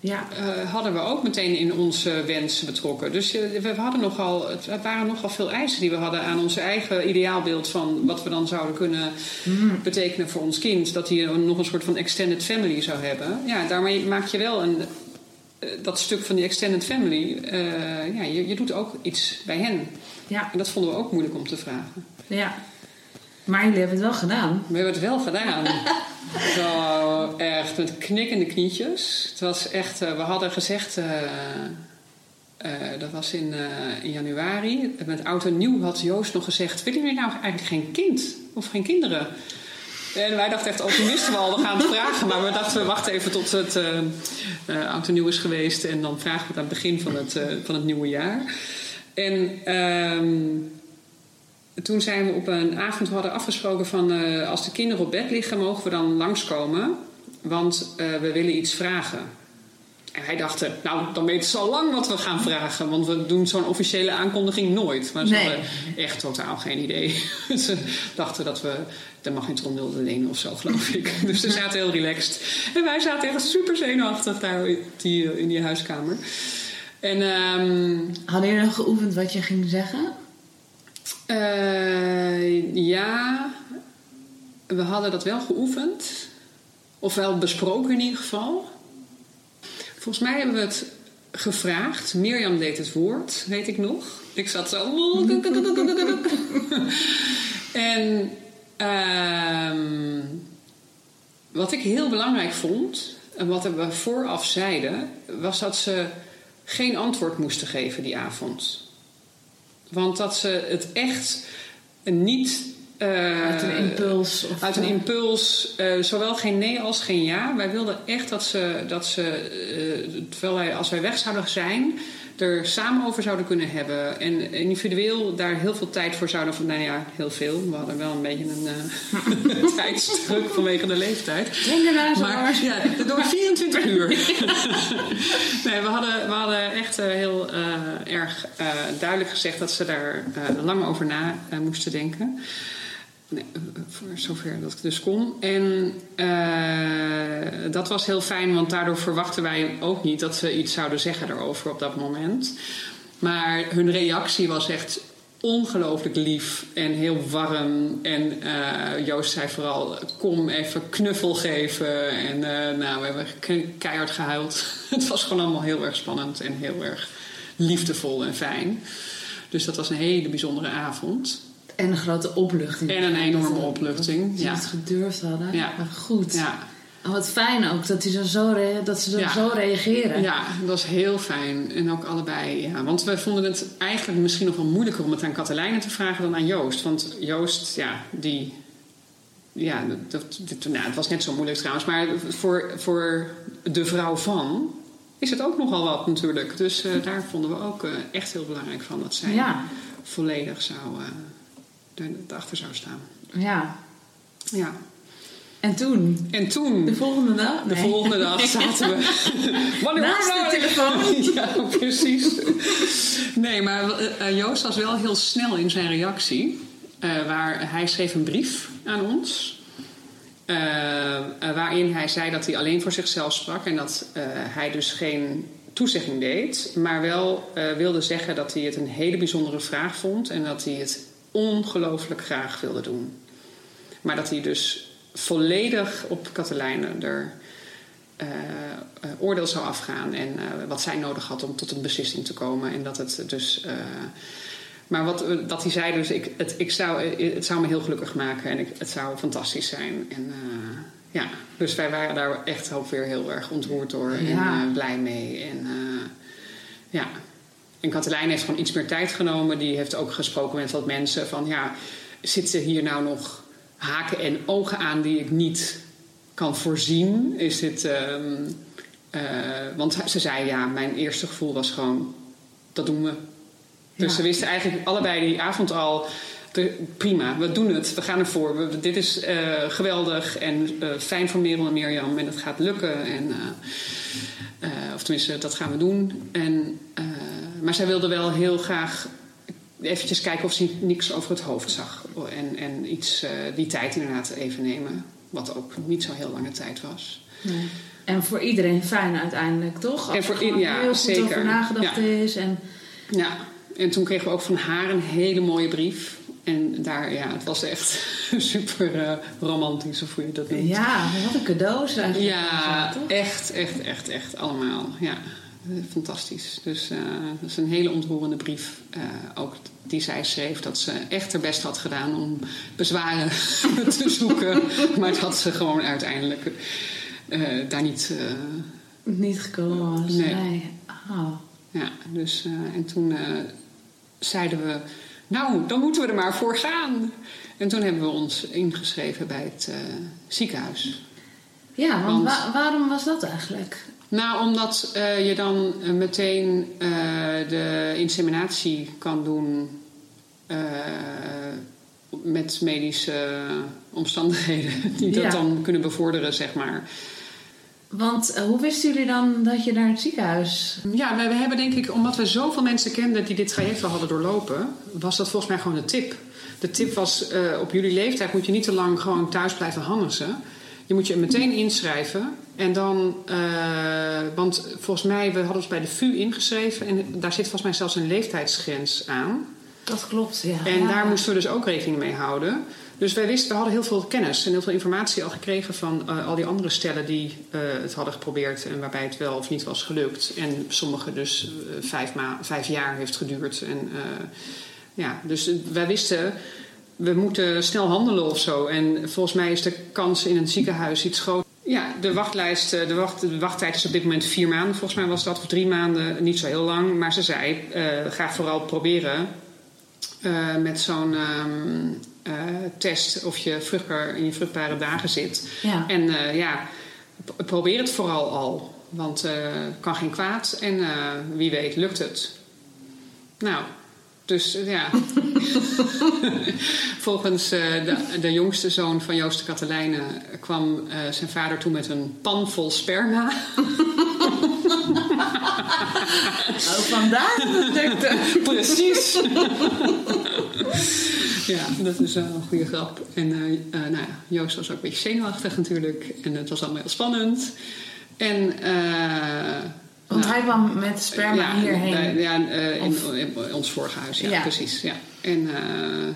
B: ja. Uh, hadden we ook meteen in onze wensen betrokken. Dus uh, we hadden nogal, het waren nogal veel eisen die we hadden aan ons eigen ideaalbeeld van wat we dan zouden kunnen mm. betekenen voor ons kind. Dat hij nog een soort van extended family zou hebben. Ja, daarmee maak je wel een eh, dat stuk van die extended family, ja, je, je doet ook iets bij hen. Ja. En dat vonden we ook moeilijk om te vragen.
A: Ja. Maar jullie hebben het wel gedaan.
B: We hebben het wel gedaan. Zo echt met knikkende knietjes. Het was echt, uh, we hadden gezegd, uh, dat was in, in januari. Met oud en nieuw had Joost nog gezegd: Willen jullie nou eigenlijk geen kind of geen kinderen? En wij dachten echt, optimisten wel, we gaan het vragen. Maar we dachten, we wachten even tot het oud en nieuw is geweest. En dan vragen we het aan het begin van het, van het nieuwe jaar. En um, toen zijn we op een avond we hadden afgesproken van... als de kinderen op bed liggen, mogen we dan langskomen. Want we willen iets vragen. En wij dachten, nou, dan weten ze al lang wat we gaan vragen. Want we doen zo'n officiële aankondiging nooit. Maar ze hadden echt totaal geen idee. ze dachten dat we... Er mag geen trommel lenen of zo, geloof ik. dus ze zaten heel relaxed. En wij zaten echt super zenuwachtig daar die, in die huiskamer. En, um,
A: Hadden jullie nog geoefend wat je ging zeggen?
B: Uh, ja, we hadden dat wel geoefend. Of wel besproken in ieder geval. Volgens mij hebben we het gevraagd. Mirjam deed het woord, weet ik nog. Ik zat zo. en uh, wat ik heel belangrijk vond, en wat we vooraf zeiden, was dat ze geen antwoord moesten geven die avond. Want dat ze het echt niet
A: uh, uit een impuls.
B: Of uit een impuls. Uh, zowel geen nee als geen ja. Wij wilden echt dat ze, dat ze uh, terwijl wij, als wij weg zouden zijn, er samen over zouden kunnen hebben. En individueel daar heel veel tijd voor zouden van, nou ja, heel veel. We hadden wel een beetje een uh, tijdsdruk vanwege de leeftijd.
A: Denk ernaar zo.
B: Maar ja, door 24 uur. nee, we hadden, we hadden echt uh, heel uh, erg duidelijk gezegd dat ze daar lang over na moesten denken. Nee, voor zover dat ik dus kon. En uh, dat was heel fijn, want daardoor verwachten wij ook niet dat ze iets zouden zeggen daarover op dat moment. Maar hun reactie was echt ongelooflijk lief en heel warm. En Joost zei vooral: kom even knuffel geven. En nou, we hebben keihard gehuild. Het was gewoon allemaal heel erg spannend en heel erg liefdevol en fijn. Dus dat was een hele bijzondere avond.
A: En een grote opluchting.
B: En een enorme opluchting.
A: Dat
B: ja.
A: het gedurfd hadden.
B: Ja.
A: Maar goed.
B: Ja.
A: Wat fijn ook dat, die dan zo, dat ze dan
B: Ja.
A: zo reageren.
B: Ja, dat was heel fijn. En ook allebei. Ja. Want we vonden het eigenlijk misschien nog wel moeilijker om het aan Katelijne te vragen dan aan Joost. Want Joost, ja, die. Ja, dat, dat- nou, het was net zo moeilijk trouwens. Maar voor, voor de vrouw van is het ook nogal wat natuurlijk. Dus eh, daar vonden we ook eh, echt heel belangrijk van dat zij
A: Ja.
B: volledig zou, eh er- erachter zou staan.
A: Ja.
B: Ja.
A: En toen?
B: En toen.
A: De volgende dag?
B: De
A: Nee.
B: volgende dag zaten we. Wanneer
A: Naast de telefoon.
B: ja, precies. Nee, maar eh, eh, Joost was wel heel snel in zijn reactie. Eh, waar hij schreef een brief aan ons. waarin hij zei dat hij alleen voor zichzelf sprak en dat hij dus geen toezegging deed, maar wel wilde zeggen dat hij het een hele bijzondere vraag vond en dat hij het ongelooflijk graag wilde doen. Maar dat hij dus volledig op Katelijne er eh, eh, oordeel zou afgaan en eh, wat zij nodig had om tot een beslissing te komen. En dat het dus. maar wat, dat hij zei dus, ik, het, ik zou, het zou me heel gelukkig maken en ik, het zou fantastisch zijn. En ja, dus wij waren daar echt ook weer heel erg ontroerd door en
A: Ja.
B: blij mee. En ja. En Katelijn heeft gewoon iets meer tijd genomen. Die heeft ook gesproken met wat mensen van ja, zitten hier nou nog haken en ogen aan die ik niet kan voorzien? Is dit. ehm, eh, want ze zei ja, mijn eerste gevoel was gewoon dat doen we. Dus
A: Ja.
B: ze wisten eigenlijk allebei die avond al. De- prima, we doen het, we gaan ervoor. We- dit is eh, geweldig en eh, fijn voor Merel en Mirjam en het gaat lukken. En, eh, of tenminste, dat gaan we doen. En, maar zij wilde wel heel graag eventjes kijken of ze niks over het hoofd zag. En, en iets, die tijd inderdaad even nemen. Wat ook niet zo heel lange tijd was.
A: Nee. En voor iedereen fijn uiteindelijk, toch? Als
B: En voor
A: er gewoon
B: i- ja,
A: heel goed
B: zeker.
A: over nagedacht
B: Ja.
A: is. En,
B: Ja, en toen kregen we ook van haar een hele mooie brief. En daar, ja, het was echt super eh, romantisch, of hoe je dat noemt.
A: ja, wat een cadeaus eigenlijk.
B: Ja,
A: Zo,
B: echt, echt, echt, echt. Allemaal. Ja, fantastisch. Dus eh, dat is een hele ontroerende brief. eh, ook die zij schreef dat ze echt haar best had gedaan om bezwaren te zoeken. maar dat ze gewoon uiteindelijk daar niet.
A: Niet gekomen was.
B: Nee.
A: Nee. Oh.
B: ja, dus en toen zeiden we. Nou, dan moeten we er maar voor gaan. En toen hebben we ons ingeschreven bij het eh, ziekenhuis.
A: Ja, want,
B: Want-
A: wa- waarom was dat eigenlijk?
B: Nou, omdat eh, je dan eh, meteen de inseminatie kan doen met medische omstandigheden die dat
A: Ja.
B: dan kunnen bevorderen, zeg maar.
A: Want eh, hoe wisten jullie dan dat je naar het ziekenhuis...
B: Ja, we, we hebben denk ik, omdat we zoveel mensen kenden die dit traject al hadden doorlopen, was dat volgens mij gewoon de tip. De tip was, eh, op jullie leeftijd moet je niet te lang gewoon thuis blijven hannissen. Je moet je meteen inschrijven. En dan, eh, want volgens mij, we hadden ons bij de VU ingeschreven en daar zit volgens mij zelfs een leeftijdsgrens aan.
A: Dat klopt, ja.
B: En
A: Ja.
B: daar moesten we dus ook rekening mee houden. Dus wij wisten, we hadden heel veel kennis en heel veel informatie al gekregen van eh, al die andere stellen die eh, het hadden geprobeerd en waarbij het wel of niet was gelukt. En sommige dus eh, vijf, ma vijf jaar heeft geduurd. En, ja, dus wij wisten, we moeten snel handelen of zo. En volgens mij is de kans in een ziekenhuis iets groter. Ja, de wachtlijst, de, wacht, de wachttijd is op dit moment vier maanden. Volgens mij was dat of drie maanden, niet zo heel lang. Maar ze zei, ga vooral proberen met zo'n ehm, eh, test of je vruchtbaar in je vruchtbare dagen zit.
A: Ja.
B: En eh, ja, probeer het vooral al. Want uh, kan geen kwaad en wie weet lukt het. Nou, dus ja. Volgens de, de, jongste zoon van Joost de Katelijnen kwam zijn vader toen met een pan vol sperma.
A: oh, vandaar het
B: Precies. Ja, dat is wel een goede grap. En nou ja, Joost was ook een beetje zenuwachtig natuurlijk. En het was allemaal heel spannend. En...
A: Want hij kwam met sperma hierheen.
B: ja, in, in, ons vorige huis, ja, precies. Ja. En uh,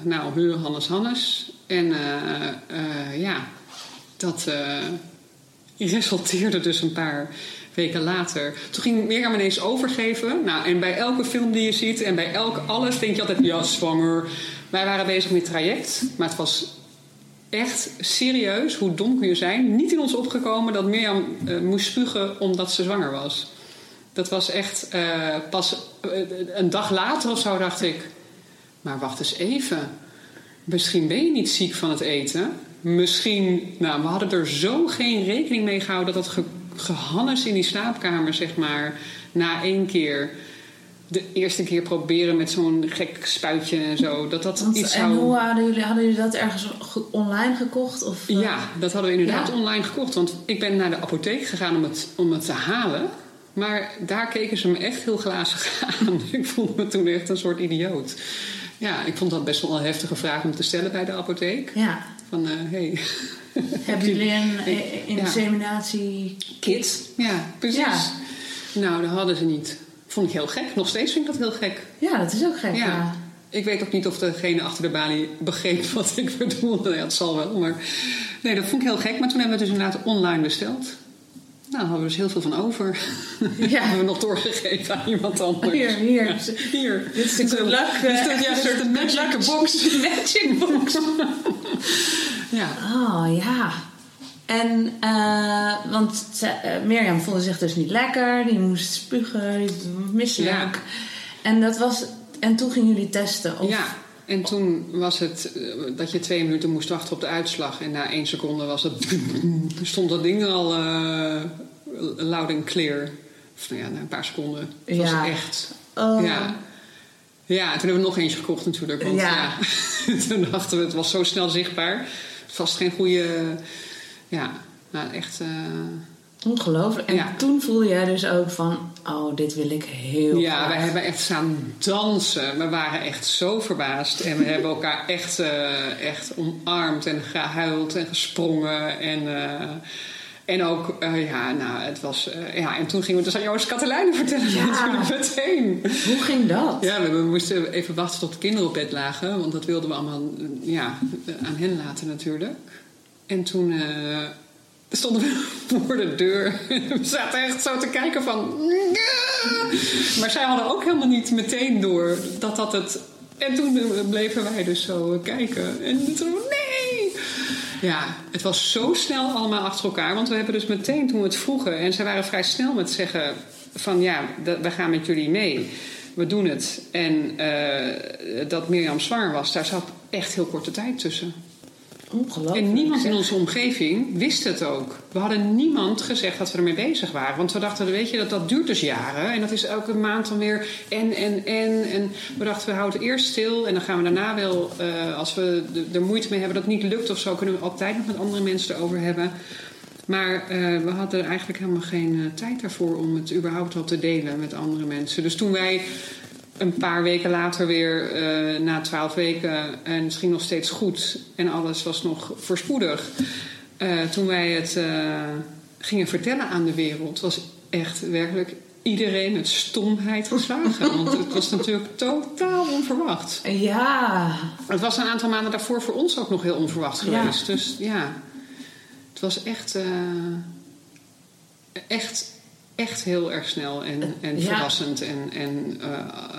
B: nou, huur Hannes Hannes. En uh, ja, dat resulteerde dus een paar weken later. Toen ging Mirjam ineens overgeven. Nou, en bij elke film die je ziet en bij elk alles denk je altijd, ja, zwanger. Wij waren bezig met traject, maar het was echt serieus, hoe dom kun je zijn, niet in ons opgekomen dat Mirjam moest spugen omdat ze zwanger was. Dat was echt uh, pas uh, een dag later of zo dacht ik. Maar wacht eens even. Misschien ben je niet ziek van het eten. Misschien, nou, we hadden er zo geen rekening mee gehouden dat dat ge, gehannes in die slaapkamer, zeg maar, na één keer de eerste keer proberen met zo'n gek spuitje en zo. Dat dat
A: Want,
B: iets
A: en
B: zou...
A: hoe hadden jullie, hadden jullie dat ergens online gekocht? Of,
B: uh... Ja, dat hadden we inderdaad ja. online gekocht. Want ik ben naar de apotheek gegaan om het, om het te halen. Maar daar keken ze me echt heel glazig aan. Ik vond me toen echt een soort idioot. Ja, ik vond dat best wel een heftige vraag om te stellen bij de apotheek.
A: Ja.
B: Van, uh, hey.
A: Hebben jullie een inseminatie...
B: Kit? Ja, precies. Ja. Nou, dat hadden ze niet. Vond ik heel gek. Nog steeds vind ik dat heel gek.
A: Ja, dat is ook gek. Ja. ja.
B: Ik weet ook niet of degene achter de balie begreep wat ik bedoelde. Ja, het zal wel, maar... Nee, dat vond ik heel gek. Maar toen hebben we het dus inderdaad online besteld. Nou, daar hadden we dus heel veel van over. Ja. hebben we nog doorgegeven aan iemand anders.
A: Hier, hier.
B: Ja, hier.
A: Dit is good luck.
B: Uh, ja, soort een magic box.
A: magic box.
B: ja.
A: Oh, ja. En, uh, want ze, uh, Mirjam voelde zich dus niet lekker. Die moest spugen, die misselijk. Ja. En, dat was, en toen gingen jullie testen? Of?
B: Ja, en toen was het dat je twee minuten moest wachten op de uitslag. En na één seconde was het, stond dat ding al loud en clear. Of nou ja, na een paar seconden. Het was
A: ja.
B: echt.
A: Oh.
B: Ja. Ja, en toen hebben we nog eentje gekocht natuurlijk. Want ja. ja toen dachten we, het was zo snel zichtbaar. Vast geen goede... Ja, nou echt... Uh,
A: Ongelooflijk. En
B: Ja.
A: toen voelde jij dus ook van, oh, dit wil ik heel
B: Ja,
A: graag.
B: wij hebben echt staan dansen. We waren echt zo verbaasd. En we hebben elkaar echt, uh, echt omarmd en gehuild en gesprongen. En, uh, en ook, uh, ja, nou, het was... ja, en toen gingen we dus aan Joost Katelijnen vertellen.
A: Ja.
B: Natuurlijk meteen.
A: Hoe ging dat?
B: Ja, we, we moesten even wachten tot de kinderen op bed lagen. Want dat wilden we allemaal ja, aan hen laten natuurlijk. En toen stonden we voor de deur. We zaten echt zo te kijken van... Maar zij hadden ook helemaal niet meteen door dat dat het... En toen bleven wij dus zo kijken. En toen, nee! Ja, het was zo snel allemaal achter elkaar. Want we hebben dus meteen toen we het vroegen... En ze waren vrij snel met zeggen van... Ja, we gaan met jullie mee. We doen het. En uh, dat Mirjam zwanger was, daar zat echt heel korte tijd tussen. En niemand in onze omgeving wist het ook. We hadden niemand gezegd dat we ermee bezig waren. Want we dachten, weet je, dat, dat duurt dus jaren. En dat is elke maand dan weer en, en, en. En we dachten, we houden eerst stil. En dan gaan we daarna wel, uh, als we er moeite mee hebben dat niet lukt of zo... kunnen we altijd nog met andere mensen erover hebben. Maar uh, we hadden eigenlijk helemaal geen uh, tijd daarvoor... om het überhaupt al te delen met andere mensen. Dus toen wij een paar weken later weer, uh, na twaalf weken, en het ging nog steeds goed en alles was nog voorspoedig. Uh, toen wij het uh, gingen vertellen aan de wereld, was echt werkelijk iedereen met stomheid geslagen. Want het was natuurlijk totaal onverwacht.
A: Ja.
B: Het was een aantal maanden daarvoor voor ons ook nog heel onverwacht geweest.
A: Ja.
B: Dus ja, het was echt, echt echt heel erg snel en, en
A: Ja.
B: verrassend en, en uh,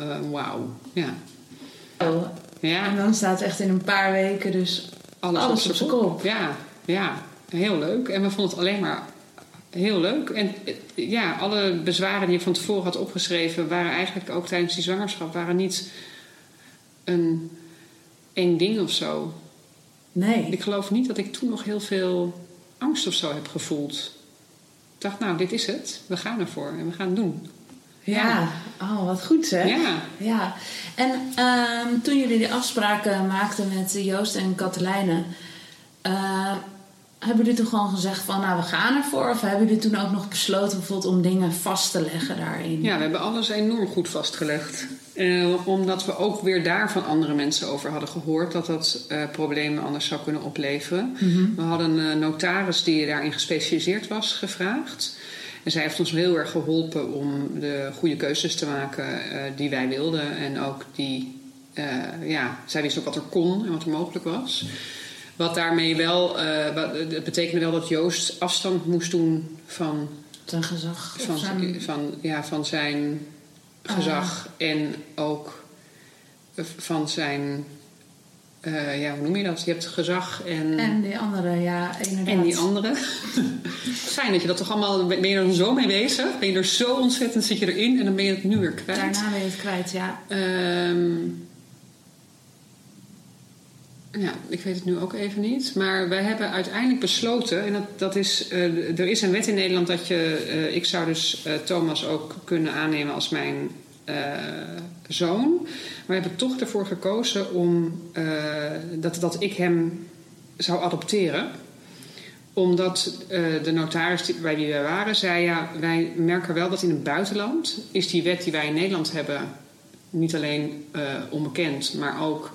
B: uh, wauw. Ja.
A: Oh.
B: Ja,
A: En dan staat echt in een paar weken dus
B: alles,
A: alles op z'n kop.
B: Ja, ja, heel leuk. En we vonden het alleen maar heel leuk. En eh, ja, alle bezwaren die je van tevoren had opgeschreven... waren eigenlijk ook tijdens die zwangerschap... waren niet een eng ding of zo.
A: Nee.
B: Ik geloof niet dat ik toen nog heel veel angst of zo heb gevoeld. Dacht, nou, dit is het. We gaan ervoor en we gaan het doen.
A: Ja, oh, wat goed zeg.
B: Ja.
A: ja. En ehm, toen jullie die afspraken maakten met Joost en Katelijne, uh, hebben jullie toen gewoon gezegd van nou we gaan ervoor? Of hebben jullie toen ook nog besloten bijvoorbeeld om dingen vast te leggen daarin?
B: Ja, we hebben alles enorm goed vastgelegd. Uh, omdat we ook weer daar van andere mensen over hadden gehoord dat dat uh, problemen anders zou kunnen opleveren. Mm -hmm. We hadden een notaris die daarin gespecialiseerd was gevraagd. En zij heeft ons heel erg geholpen om de goede keuzes te maken die wij wilden. En ook die, ja, zij wist ook wat er kon en wat er mogelijk was. Wat daarmee wel, wat, het betekende wel dat Joost afstand moest doen van
A: zijn gezag.
B: Van zijn, van, ja, van zijn gezag uh. en ook van zijn. Uh, ja, hoe noem je dat? Je hebt gezag en.
A: En die andere, ja, inderdaad.
B: En die andere. Fijn dat je dat toch allemaal. Ben je er zo mee bezig? Ben je er zo ontzettend, zit je erin en dan ben je het nu weer kwijt.
A: Daarna ben je het kwijt, ja.
B: Um, ja, ik weet het nu ook even niet. Maar wij hebben uiteindelijk besloten, en dat, dat is, uh, er is een wet in Nederland dat je, uh, ik zou dus uh, Thomas ook kunnen aannemen als mijn zoon. Maar we hebben toch ervoor gekozen om dat, dat ik hem zou adopteren omdat de notaris bij wie wij waren zei: ja, wij merken wel dat in het buitenland is die wet die wij in Nederland hebben niet alleen onbekend, maar ook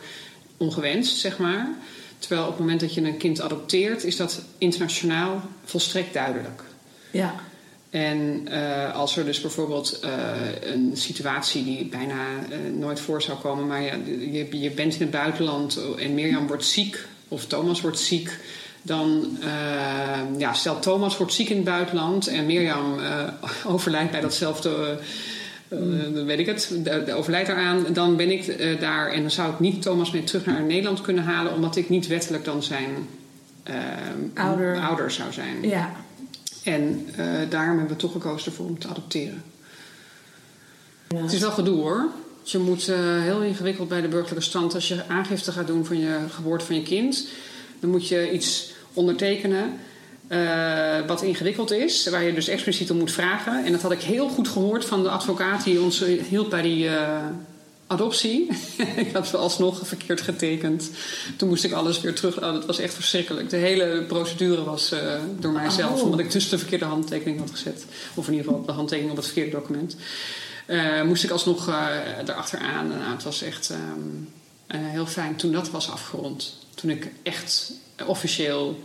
B: ongewenst, zeg maar. Terwijl op het moment dat je een kind adopteert, is dat internationaal volstrekt duidelijk.
A: Ja.
B: En uh, als er dus bijvoorbeeld uh, een situatie die bijna uh, nooit voor zou komen, maar ja, je, je bent in het buitenland en Mirjam wordt ziek of Thomas wordt ziek, dan ja, stel Thomas wordt ziek in het buitenland en Mirjam overlijdt bij datzelfde uh, dan weet ik het, de, de overlijdt eraan. Dan ben ik uh, daar en dan zou ik niet Thomas mee terug naar Nederland kunnen halen, omdat ik niet wettelijk dan zijn uh,
A: ouder.
B: ouder zou zijn.
A: Ja.
B: En daarom hebben we toch gekozen ervoor om te adopteren. Ja. Het is wel gedoe hoor. Dus je moet heel ingewikkeld bij de burgerlijke stand, als je aangifte gaat doen van je geboorte van je kind, dan moet je iets ondertekenen. Uh, wat ingewikkeld is, waar je dus expliciet om moet vragen. En dat had ik heel goed gehoord van de advocaat die ons hielp bij die uh, adoptie. ik had alsnog verkeerd getekend. Toen moest ik alles weer terug. Oh, dat was echt verschrikkelijk. De hele procedure was uh, door mijzelf, oh. omdat ik dus de verkeerde handtekening had gezet. Of in ieder geval de handtekening op het verkeerde document. moest ik alsnog erachteraan. Nou, het was echt um, heel fijn toen dat was afgerond. Toen ik echt officieel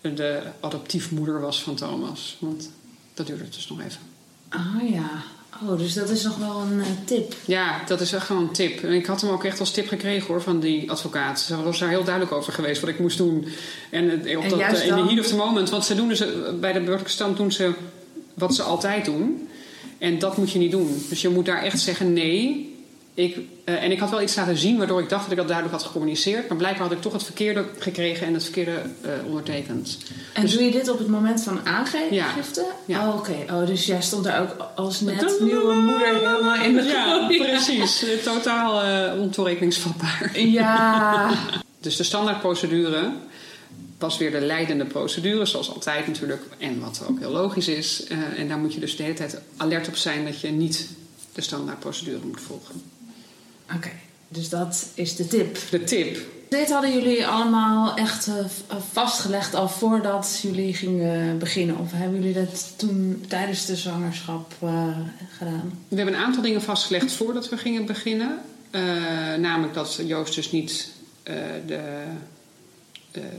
B: de adoptiefmoeder was van Thomas. Want dat duurde dus nog even.
A: Ah ja. Oh, dus dat is nog wel een uh, tip.
B: Ja, dat is echt gewoon een tip. En ik had hem ook echt als tip gekregen hoor, van die advocaat. Ze was daar heel duidelijk over geweest wat ik moest doen. En, op
A: en
B: dat,
A: juist
B: in de heat of the moment. Want ze doen dus, bij de burgerlijke stand doen ze wat ze altijd doen. En dat moet je niet doen. Dus je moet daar echt zeggen nee. Ik, uh, en ik had wel iets laten zien waardoor ik dacht dat ik dat duidelijk had gecommuniceerd. Maar blijkbaar had ik toch het verkeerde gekregen en het verkeerde uh, ondertekend.
A: En dus, doe je dit op het moment van aangifte?
B: Ja. ja.
A: Oh, oké. Oh, dus jij stond daar ook als net nieuwe moeder helemaal in de
B: Ja, precies. Totaal uh, ontoerekeningsvatbaar.
A: Ja.
B: dus de standaardprocedure was weer de leidende procedure, zoals altijd natuurlijk. En wat ook heel logisch is. en daar moet je dus de hele tijd alert op zijn dat je niet de standaardprocedure moet volgen.
A: Oké, okay, dus dat is de tip.
B: De tip.
A: Dit hadden jullie allemaal echt uh, vastgelegd al voordat jullie gingen beginnen? Of hebben jullie dat toen tijdens de zwangerschap uh, gedaan?
B: We hebben een aantal dingen vastgelegd voordat we gingen beginnen. Uh, namelijk dat Joost dus niet de,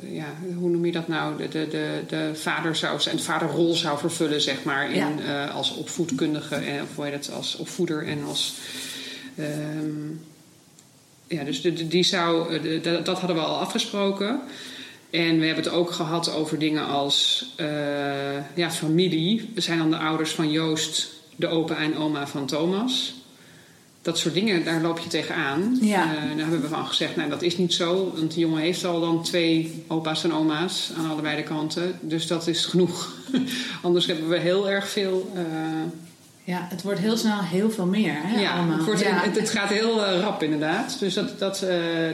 B: ja, hoe noem je dat nou? De, de, de, de vader zou zijn, de vaderrol zou vervullen, zeg maar, in, ja. als opvoedkundige en of hoe heet het, als opvoeder en als Um, ja, dus de, de, die zou, de, dat hadden we al afgesproken. En we hebben het ook gehad over dingen als uh, ja, familie. We zijn dan de ouders van Joost, de opa en oma van Thomas. Dat soort dingen, daar loop je tegenaan.
A: Ja.
B: Uh, daar hebben we van gezegd, nou dat is niet zo. Want die jongen heeft al dan twee opa's en oma's aan allebei de kanten. Dus dat is genoeg. Anders hebben we heel erg veel... Uh,
A: ja, het wordt heel snel heel veel meer. Hè,
B: ja,
A: allemaal.
B: Het, wordt, ja. het, het, gaat heel uh, rap inderdaad. Dus dat, dat, uh,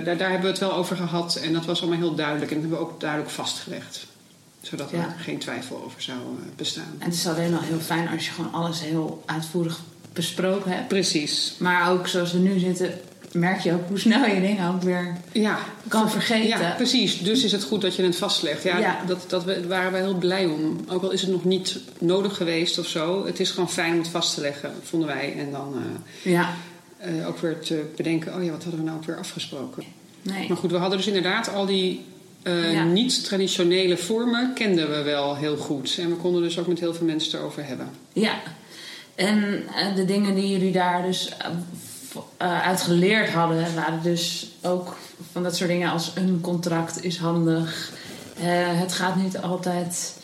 B: daar, daar hebben we het wel over gehad. En dat was allemaal heel duidelijk. En dat hebben we ook duidelijk vastgelegd. Zodat
A: Ja.
B: er geen twijfel over zou eh, bestaan.
A: En het is alleen al heel fijn als je gewoon alles heel uitvoerig besproken hebt.
B: Precies.
A: Maar ook zoals we nu zitten, merk je ook hoe snel je dingen ook weer
B: Ja,
A: kan vergeten.
B: Ja, precies. Dus is het goed dat je het vastlegt. Ja,
A: Ja.
B: Dat, dat we, waren we heel blij om. Ook al is het nog niet nodig geweest of zo. Het is gewoon fijn om het vast te leggen, vonden wij. En dan eh,
A: Ja,
B: eh, ook weer te bedenken... oh ja, wat hadden we nou ook weer afgesproken?
A: nee.
B: Maar goed, we hadden dus inderdaad al die eh,
A: Ja.
B: niet-traditionele vormen... kenden we wel heel goed. En we konden dus ook met heel veel mensen erover hebben.
A: Ja. En de dingen die jullie daar dus eh, v- eh, uit geleerd hadden, waren dus ook van dat soort dingen als een contract is handig. Eh, het gaat niet altijd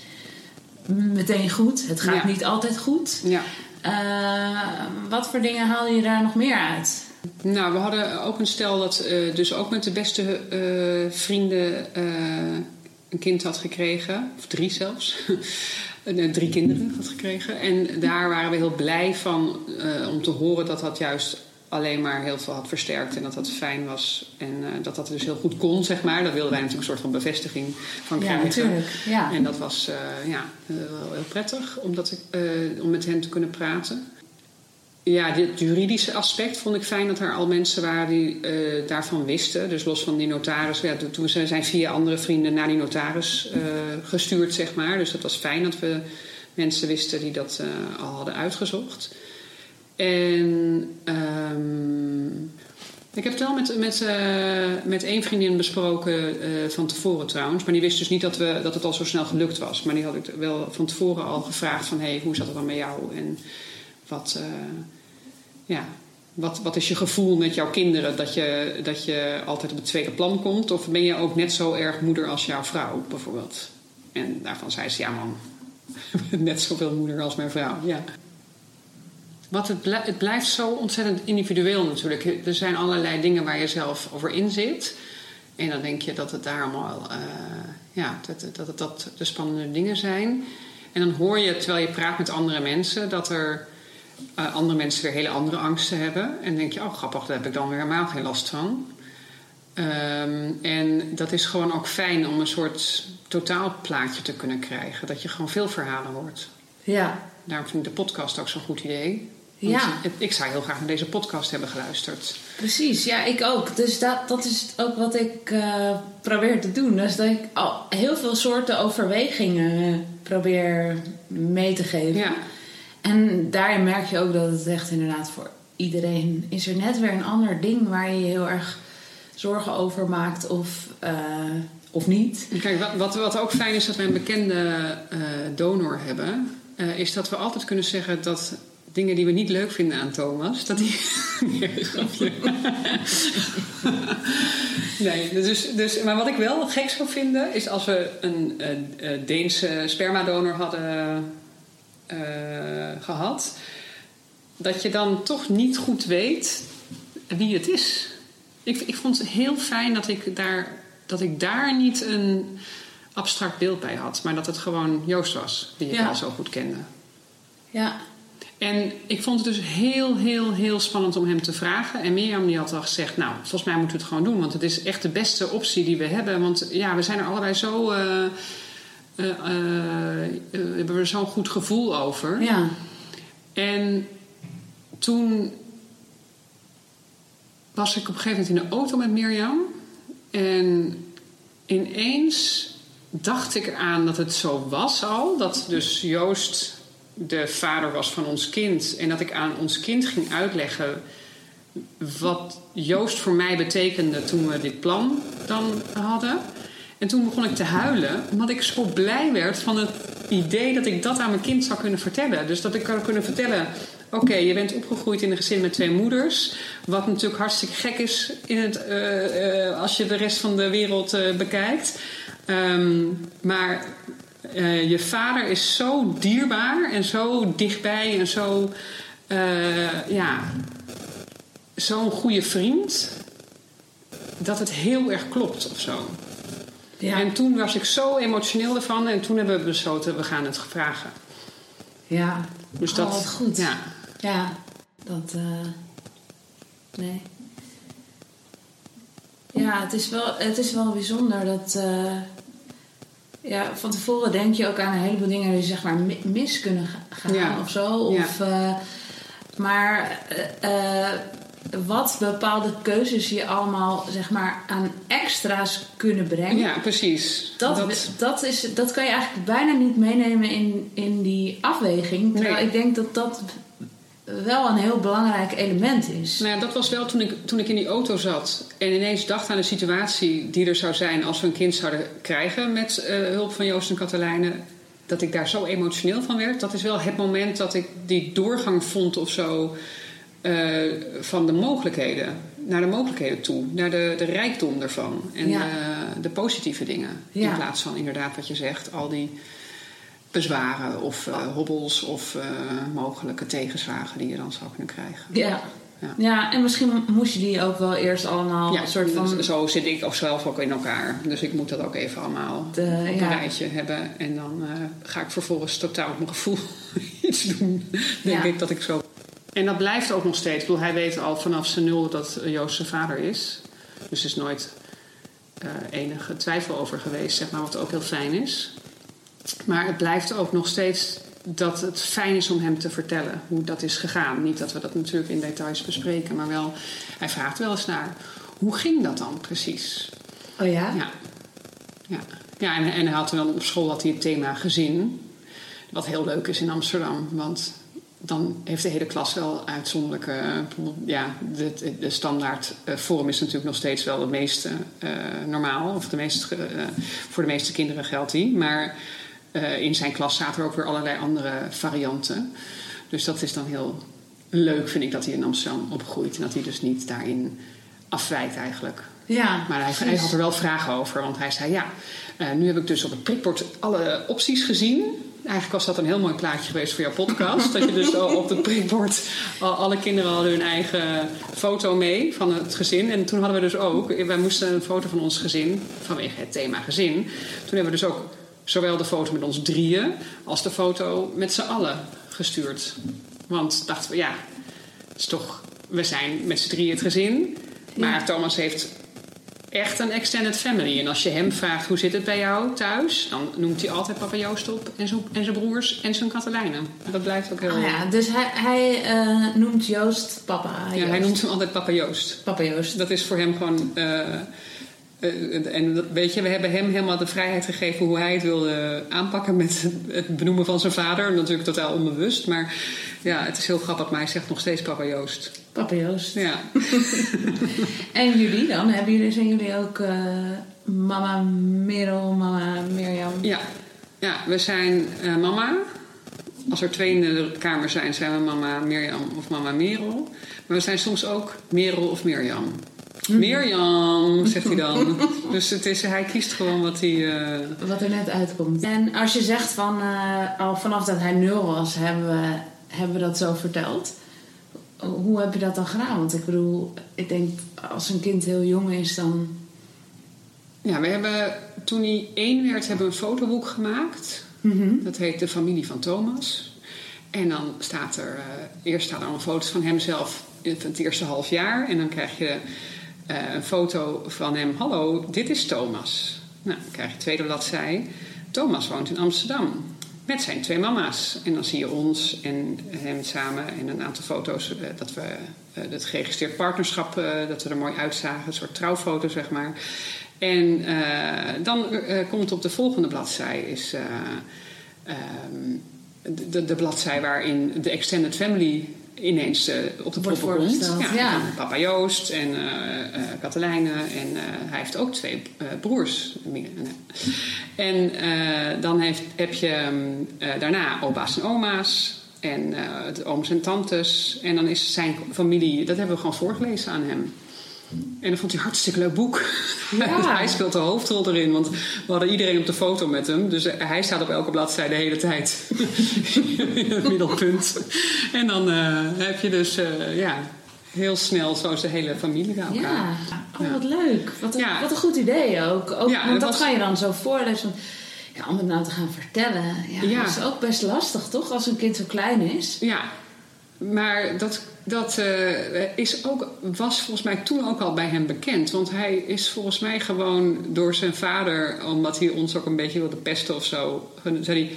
A: meteen goed. Het gaat
B: Ja.
A: niet altijd goed.
B: Ja.
A: Eh, wat voor dingen haalde je daar nog meer uit?
B: Nou, we hadden ook een stel dat dus ook met de beste vrienden een kind had gekregen. Of drie zelfs. Drie kinderen had gekregen. En daar waren we heel blij van om te horen dat dat juist alleen maar heel veel had versterkt. En dat dat fijn was. En eh, dat dat dus heel goed kon, zeg maar. Daar wilden wij natuurlijk een soort van bevestiging van
A: Ja,
B: krijgen.
A: natuurlijk. Ja.
B: En dat was eh, ja, eh, wel heel prettig om, dat, ik, om met hen te kunnen praten. Ja, dit juridische aspect vond ik fijn dat er al mensen waren die daarvan wisten. Dus los van die notaris. Ja, toen zijn vier andere vrienden naar die notaris gestuurd, zeg maar. Dus dat was fijn dat we mensen wisten die dat al hadden uitgezocht. En ehm, ik heb het wel met, met, eh, met één vriendin besproken eh, van tevoren trouwens. Maar die wist dus niet dat, we, dat het al zo snel gelukt was. Maar die had ik wel van tevoren al gevraagd van... Hey, hoe zat het dan met jou? En wat, eh, ja, wat, wat is je gevoel met jouw kinderen? Dat je, dat je altijd op het tweede plan komt? Of ben je ook net zo erg moeder als jouw vrouw bijvoorbeeld? En daarvan zei ze, ja man, net zoveel moeder als mijn vrouw. Ja. Wat het, het blijft zo ontzettend individueel natuurlijk. Er zijn allerlei dingen waar je zelf over in zit. En dan denk je dat het daar allemaal, eh, ja, dat, dat, dat, dat de spannende dingen zijn. En dan hoor je, terwijl je praat met andere mensen, dat er eh, andere mensen weer hele andere angsten hebben. En dan denk je, oh grappig, daar heb ik dan weer helemaal geen last van. Ehm, en dat is gewoon ook fijn om een soort totaalplaatje te kunnen krijgen. Dat je gewoon veel verhalen hoort.
A: Ja.
B: Daarom vind ik de podcast ook zo'n goed idee.
A: Ja.
B: het- Ik zou heel graag naar deze podcast hebben geluisterd.
A: Precies, ja, ik ook. Dus dat, dat is ook wat ik eh, probeer te doen. Dus dat ik al heel veel soorten overwegingen probeer mee te geven.
B: Ja,
A: En daarin merk je ook dat het echt inderdaad voor iedereen is er net weer een ander ding waar je je heel erg zorgen over maakt of, eh, of niet.
B: kijk, wat, wat, wat ook fijn is dat wij een bekende eh, donor hebben, is dat we altijd kunnen zeggen dat dingen die we niet leuk vinden aan Thomas, dat die. nee, grapje. nee, dus, dus, maar wat ik wel gek zou vinden, is als we een eh, eh, Deense spermadonor hadden eh, gehad, dat je dan toch niet goed weet wie het is. Ik, ik vond het heel fijn dat ik, daar, dat ik daar niet een abstract beeld bij had, maar dat het gewoon Joost was, die ik
A: Ja.
B: al zo goed kende.
A: Ja,
B: En ik vond het dus heel, heel, heel spannend om hem te vragen. En Mirjam die had al gezegd, nou, volgens mij moeten we het gewoon doen. Want het is echt de beste optie die we hebben. Want ja, we zijn er allebei zo... eh, hebben we zo'n goed gevoel over.
A: ja,
B: En toen was ik op een gegeven moment in de auto met Mirjam. En ineens dacht ik eraan dat het zo was al. Dat dus Joost de vader was van ons kind. En dat ik aan ons kind ging uitleggen wat Joost voor mij betekende toen we dit plan dan hadden. En toen begon ik te huilen, omdat ik zo blij werd van het idee dat ik dat aan mijn kind zou kunnen vertellen. Dus dat ik zou kunnen vertellen: oké, je bent opgegroeid in een gezin met twee moeders. Wat natuurlijk hartstikke gek is in het, eh, eh, als je de rest van de wereld eh, bekijkt. Ehm, maar eh, je vader is zo dierbaar en zo dichtbij en zo. eh, ja, zo'n goede vriend. Dat het heel erg klopt of zo.
A: ja,
B: En toen was ik zo emotioneel ervan en toen hebben we besloten, we gaan het vragen.
A: ja.
B: Dus
A: Oh,
B: dat,
A: wat goed.
B: Ja,
A: Ja, dat. eh, nee. Ja, het is wel, het is wel bijzonder dat. Ja, van tevoren denk je ook aan een heleboel dingen die zeg maar mis kunnen gaan
B: Ja.
A: of zo. Of, eh, maar eh, eh, wat bepaalde keuzes je allemaal zeg maar aan extra's kunnen brengen.
B: Ja, precies.
A: Dat, dat... is, dat kan je eigenlijk bijna niet meenemen in, in die afweging. Terwijl
B: Nee.
A: ik denk dat dat wel een heel belangrijk element is.
B: Nou ja, dat was wel toen ik, toen ik in die auto zat en ineens dacht aan de situatie die er zou zijn als we een kind zouden krijgen met eh, hulp van Joost en Katelijne. Dat ik daar zo emotioneel van werd. Dat is wel het moment dat ik die doorgang vond of zo eh, van de mogelijkheden. Naar de mogelijkheden toe. Naar de, de rijkdom ervan. En
A: Ja.
B: de positieve dingen.
A: Ja.
B: In plaats van inderdaad wat je zegt, al die bezwaren of eh, hobbels of eh, mogelijke tegenslagen die je dan zou kunnen krijgen.
A: Ja.
B: Ja.
A: Ja. en misschien moest je die ook wel eerst allemaal
B: Ja,
A: een soort van...
B: dus zo zit ik ook zelf ook in elkaar. Dus ik moet dat ook even allemaal
A: De-
B: op
A: ja.
B: een rijtje hebben. En dan eh, ga ik vervolgens totaal op mijn gevoel iets doen. Denk ik dat ik zo... En dat blijft ook nog steeds. Ik bedoel, hij weet al vanaf zijn nul dat Joost zijn vader is. Dus er is nooit enige twijfel over geweest, zeg maar, wat ook heel fijn is. Maar het blijft ook nog steeds dat het fijn is om hem te vertellen hoe dat is gegaan. Niet dat we dat natuurlijk in details bespreken, maar wel, hij vraagt wel eens naar hoe ging dat dan precies?
A: Oh ja?
B: Ja, ja. ja en, en hij had dan op school had hij het thema gezin. Wat heel leuk is in Amsterdam, want dan heeft de hele klas wel uitzonderlijke. Ja, de, de- standaard eh, vorm is natuurlijk nog steeds wel het meest eh, normaal. Of de meest, eh, voor de meeste kinderen geldt die. Maar in zijn klas zaten er ook weer allerlei andere varianten. Dus dat is dan heel leuk, vind ik, dat hij in Amsterdam opgroeit. En dat hij dus niet daarin afwijkt eigenlijk.
A: Ja,
B: Maar hij, had er wel vragen over, want hij zei ja, eh, nu heb ik dus op het prikbord alle opties gezien. Eigenlijk was dat een heel mooi plaatje geweest voor jouw podcast. dat je dus al op het prikbord, al- alle kinderen hadden hun eigen foto mee van het gezin. En toen hadden we dus ook, wij moesten een foto van ons gezin, vanwege het thema gezin. Toen hebben we dus ook zowel de foto met ons drieën als de foto met z'n allen gestuurd. Want dachten we, ja, het is toch, we zijn met z'n drieën het gezin. Maar
A: Ja.
B: Thomas heeft echt een extended family. En als je hem vraagt hoe zit het bij jou thuis, dan noemt hij altijd papa Joost op en zijn, en zijn broers en zijn Katelijnen. Dat blijft ook heel.
A: Oh ja, dus hij, hij eh, noemt Joost papa.
B: Ja, hij noemt hem altijd papa Joost.
A: Papa Joost.
B: Dat is voor hem gewoon. eh, en dat, weet je, we hebben hem helemaal de vrijheid gegeven hoe hij het wilde aanpakken met het benoemen van zijn vader. Natuurlijk totaal onbewust, maar ja, het is heel grappig, maar hij zegt nog steeds papa Joost.
A: Papa Joost.
B: Ja,
A: En jullie dan? Hebben jullie, zijn jullie ook eh, mama Merel, mama Mirjam?
B: ja. ja we zijn eh, mama. Als er twee in de kamer zijn, zijn we mama Mirjam of mama Merel. Maar we zijn soms ook Merel of Mirjam. Mirjam, zegt hij dan. dus het is, hij kiest gewoon wat hij. eh,
A: Wat er net uitkomt. En als je zegt van eh, al vanaf dat hij nul was, hebben we, hebben we dat zo verteld. Hoe heb je dat dan gedaan? Want ik bedoel, ik denk als een kind heel jong is, dan.
B: Ja, we hebben toen hij één werd, hebben we een fotoboek gemaakt. Dat heet De Familie van Thomas. En dan staat er, eh, eerst staan er allemaal foto's van hemzelf in het eerste half jaar. En dan krijg je eh, een foto van hem. Hallo, dit is Thomas. Nou, dan krijg je de tweede bladzij. Thomas woont in Amsterdam. Met zijn twee mama's. En dan zie je ons en hem samen. En een aantal foto's eh, dat we eh, het geregistreerd partnerschap, dat we er mooi uitzagen. Een soort trouwfoto, zeg maar. En dan komt op de volgende bladzij is eh, ehm, de bladzij waarin de extended family ineens eh, op de proppen komt.
A: ja.
B: Papa Joost en eh, Katelijne en hij heeft ook twee broers. En dan heeft, heb je mm, daarna opa's en oma's en de ooms en tantes. En dan is zijn familie, dat hebben we gewoon voorgelezen aan hem. En dat vond hij een hartstikke leuk boek.
A: Ja.
B: hij speelt de hoofdrol erin, want we hadden iedereen op de foto met hem. Dus hij staat op elke bladzijde de hele tijd in het middelpunt. En dan eh, heb je dus eh, ja, heel snel zo zijn hele familie bij elkaar.
A: Ja, oh, wat leuk. Wat een,
B: Ja.
A: wat een goed idee ook. ook
B: Ja,
A: want
B: dat was-
A: ga je dan zo voorlezen. Ja, om het nou te gaan vertellen, ja,
B: Ja.
A: dat is ook best lastig, toch? Als een kind zo klein is.
B: Ja, maar dat, dat eh, is ook, was volgens mij toen ook al bij hem bekend. Want hij is volgens mij gewoon door zijn vader, omdat hij ons ook een beetje wilde pesten of zo, zei hij.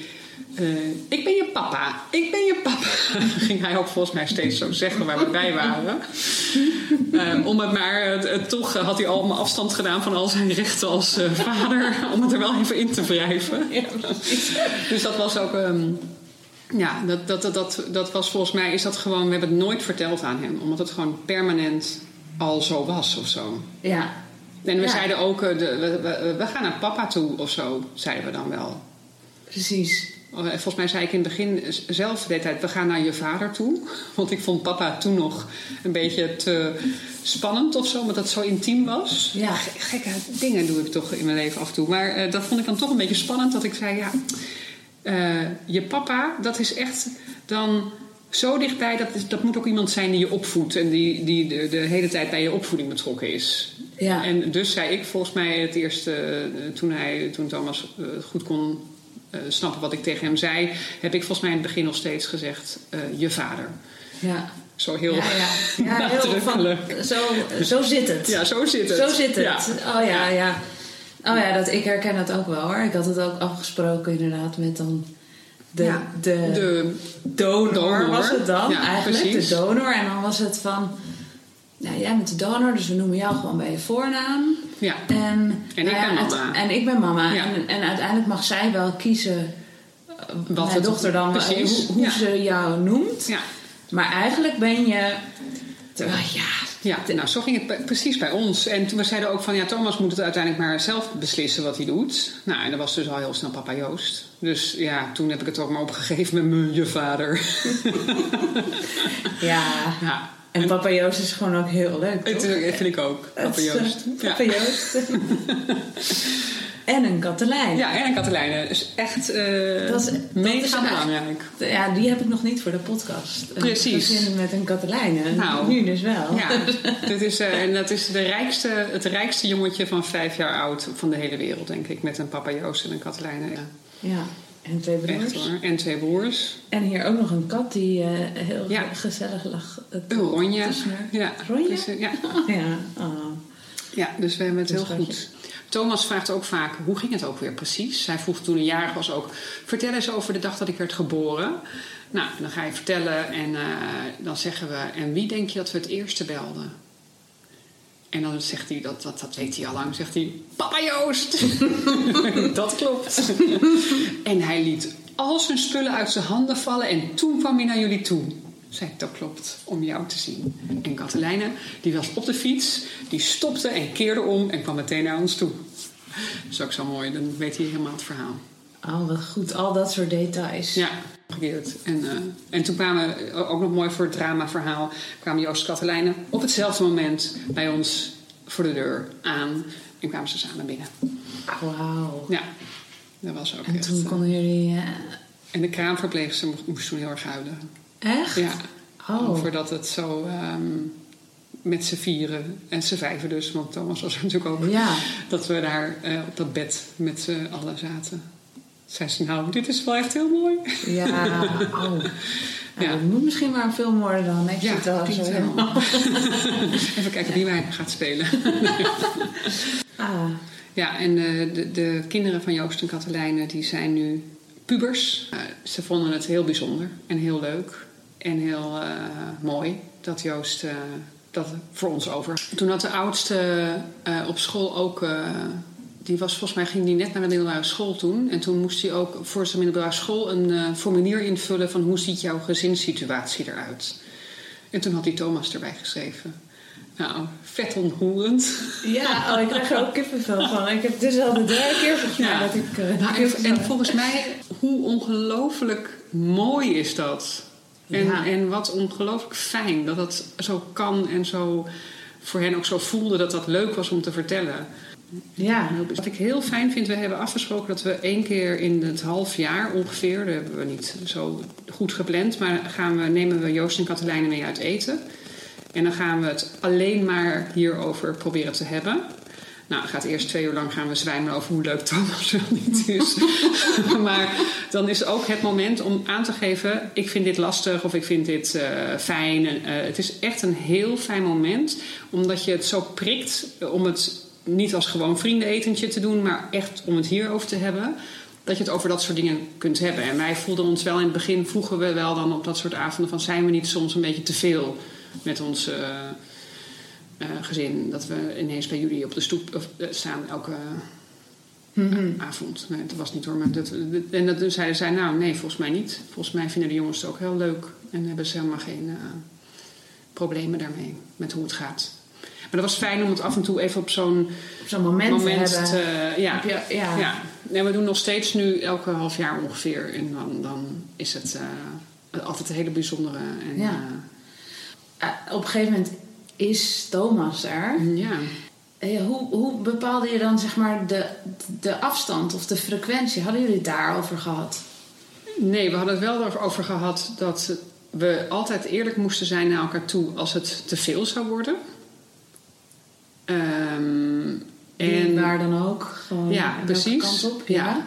B: eh, ik ben je papa, ik ben je papa. ging hij ook volgens mij steeds zo zeggen waar we bij waren. Eh, om het maar, toch had hij al afstand gedaan van al zijn rechten als vader. Om het er wel even in te wrijven. Dus dat was ook. ehm, ja, dat, dat, dat, dat, dat was volgens mij is dat gewoon. We hebben het nooit verteld aan hem, omdat het gewoon permanent al zo was of zo.
A: Ja.
B: En we
A: Ja.
B: zeiden ook, eh, de, we, we, we gaan naar papa toe of zo, zeiden we dan wel.
A: Precies.
B: Eh, Volgens mij zei ik in het begin zelf de tijd, we gaan naar je vader toe. Want ik vond papa toen nog een beetje te spannend of zo, omdat dat zo intiem was.
A: Ja.
B: Ge- Gekke dingen doe ik toch in mijn leven af en toe. Maar eh, dat vond ik dan toch een beetje spannend, dat ik zei, ja, eh, je papa, dat is echt dan zo dichtbij. Dat, is- dat moet ook iemand zijn die je opvoedt en die, die de, de hele tijd bij je opvoeding betrokken is.
A: Ja.
B: En dus zei ik volgens mij het eerste, eh, toen, hij, toen Thomas eh, goed kon snappen wat ik tegen hem zei, heb ik volgens mij in het begin nog steeds gezegd: je vader.
A: Ja.
B: Zo heel.
A: Ja, ja. ja heel van,
B: Nadrukkelijk.
A: zo, zo zit het.
B: Ja, zo zit het.
A: Zo zit het.
B: Ja.
A: Oh ja, ja. Oh ja, dat, ik herken het ook wel hoor. Ik had het ook afgesproken inderdaad met dan de,
B: Ja,
A: de,
B: De,
A: donor,
B: donor.
A: was het dan
B: Ja,
A: eigenlijk.
B: precies.
A: De donor. En dan was het van... Nou, jij bent de donor, dus we noemen jou gewoon bij je voornaam.
B: ja.
A: En,
B: En ik
A: nou ja,
B: ben mama.
A: en ik ben mama. En, en uiteindelijk mag zij wel kiezen...
B: Wat
A: mijn
B: het-
A: dochter dan, eh,
B: precies.
A: hoe, hoe ze jou noemt.
B: ja.
A: Maar eigenlijk ben je... Terwijl, ja,
B: Ja, nou, zo ging het precies bij ons. En toen we zeiden ook van, ja, Thomas moet het uiteindelijk maar zelf beslissen wat hij doet. Nou, en dat was dus al heel snel papa Joost. Dus ja, toen heb ik het ook maar opgegeven met mijn je vader.
A: ja.
B: Ja,
A: En papa Joost is gewoon ook heel leuk, toch?
B: is- vind ik ook, papa
A: eh,
B: Joost.
A: Papa
B: Ja.
A: Joost. en een Katelijn.
B: ja, en Katelijne is echt eh
A: Dat is-
B: mega belangrijk.
A: Ja, die heb ik nog niet voor de podcast. Een
B: Precies.
A: gezin met een Katelijne.
B: Nou.
A: nu dus wel.
B: Ja, dit is, eh, en dat is de rijkste, het rijkste jongetje van vijf jaar oud van de hele wereld, denk ik. Met een papa Joost en een Katelijne. Ja,
A: Ja, En twee broers.
B: echt hoor. En twee broers.
A: En hier ook nog een kat die eh, heel
B: Ja.
A: gezellig lag.
B: Een Ronja. Ja,
A: Ronja?
B: dus, ja.
A: Ja. Oh.
B: Ja, dus we hebben het
A: Een
B: heel goed. Thomas vraagt ook vaak, hoe ging het ook weer precies? Hij vroeg toen hij jarig was ook, vertel eens over de dag dat ik werd geboren. Nou, dan ga je vertellen en eh, dan zeggen we, en wie denk je dat we het eerste belden? En dan zegt hij, dat, dat, dat weet hij al lang, zegt hij, papa Joost. dat klopt. en hij liet al zijn spullen uit zijn handen vallen en toen kwam hij naar jullie toe. Zei ik, dat klopt, om jou te zien. En Katelijne, die was op de fiets, die stopte en keerde om en kwam meteen naar ons toe. Dat is ook zo mooi, dan weet hij helemaal het verhaal.
A: oh, wat goed. Al dat soort details.
B: Ja, gekeerd. En, eh, en toen kwamen, eh, ook nog mooi voor het dramaverhaal, kwamen Joost en Katelijne op hetzelfde moment bij ons voor de deur aan. En kwamen ze samen binnen.
A: Wauw.
B: Ja, dat was ook
A: En
B: echt.
A: toen
B: eh,
A: konden jullie... eh,
B: En de kraamverpleegster moest, moest toen heel erg huilen.
A: Echt?
B: Ja,
A: Oh.
B: het zo ehm, met z'n vieren en z'n vijven dus, want Thomas was er natuurlijk ook,
A: Ja.
B: dat we daar eh, op dat bed met z'n allen zaten. Zei ze, nou, dit is wel echt heel mooi.
A: Ja. Oh. Nou,
B: Ja.
A: Het moet misschien maar een film worden dan. Ik
B: Ja,
A: al
B: klinkt
A: zo.
B: Even kijken wie mij gaat spelen.
A: Ah.
B: Ja, en eh, de, de kinderen van Joost en Katelijne die zijn nu pubers. Eh, ze vonden het heel bijzonder en heel leuk en heel eh, mooi dat Joost eh, dat voor ons over. Toen had de oudste eh, op school ook. die was volgens mij ging die net naar de middelbare school toen. En toen moest hij ook voor zijn middelbare school een formulier invullen van hoe ziet jouw gezinssituatie eruit. En toen had hij Thomas erbij geschreven. Nou, vet onroerend.
A: Ja, oh, ik krijg er ook kippenvel van. Ik heb dus al de derde keer volgens
B: Ja.
A: dat ik... eh,
B: Nou, en, en volgens mij, hoe ongelooflijk mooi is dat? En,
A: Ja.
B: en wat ongelooflijk fijn dat dat zo kan en zo voor hen ook zo voelde dat dat leuk was om te vertellen.
A: Ja.
B: Wat ik heel fijn vind, we hebben afgesproken dat we één keer in het half jaar ongeveer, dat hebben we niet zo goed gepland, maar gaan we, nemen we Joost en Katelijne mee uit eten. En dan gaan we het alleen maar hierover proberen te hebben. Nou, gaat eerst twee uur lang gaan we zwijmen over hoe leuk Thomas wel niet is. maar dan is ook het moment om aan te geven: ik vind dit lastig of ik vind dit uh, fijn. Uh, het is echt een heel fijn moment, omdat je het zo prikt om het niet als gewoon vriendenetentje te doen, maar echt om het hierover te hebben. Dat je het over dat soort dingen kunt hebben. En wij voelden ons wel in het begin, vroegen we wel dan op dat soort avonden van zijn we niet soms een beetje te veel met uh, gezin dat we ineens bij jullie op de stoep uh, staan elke mm-hmm. avond. Nee, dat was niet hoor. Maar dat, en dat zeiden zij, nou nee, volgens mij niet. Volgens mij vinden de jongens het ook heel leuk en hebben ze helemaal geen uh, problemen daarmee met hoe het gaat. Maar dat was fijn om het af en toe even op zo'n
A: moment, moment, te hebben.
B: Te, ja, je, ja. ja. Nee, we doen nog steeds nu elke half jaar ongeveer. En dan, dan is het altijd een hele bijzondere. En,
A: ja. op een gegeven moment is Thomas er.
B: Ja.
A: Hoe, hoe bepaalde je dan zeg maar de, de afstand of de frequentie? Hadden jullie het daarover gehad?
B: Nee, we hadden het wel over gehad dat we altijd eerlijk moesten zijn naar elkaar toe als het te veel zou worden. Um,
A: en waar dan ook. Gewoon
B: ja, precies.
A: Kant op, ja. ja.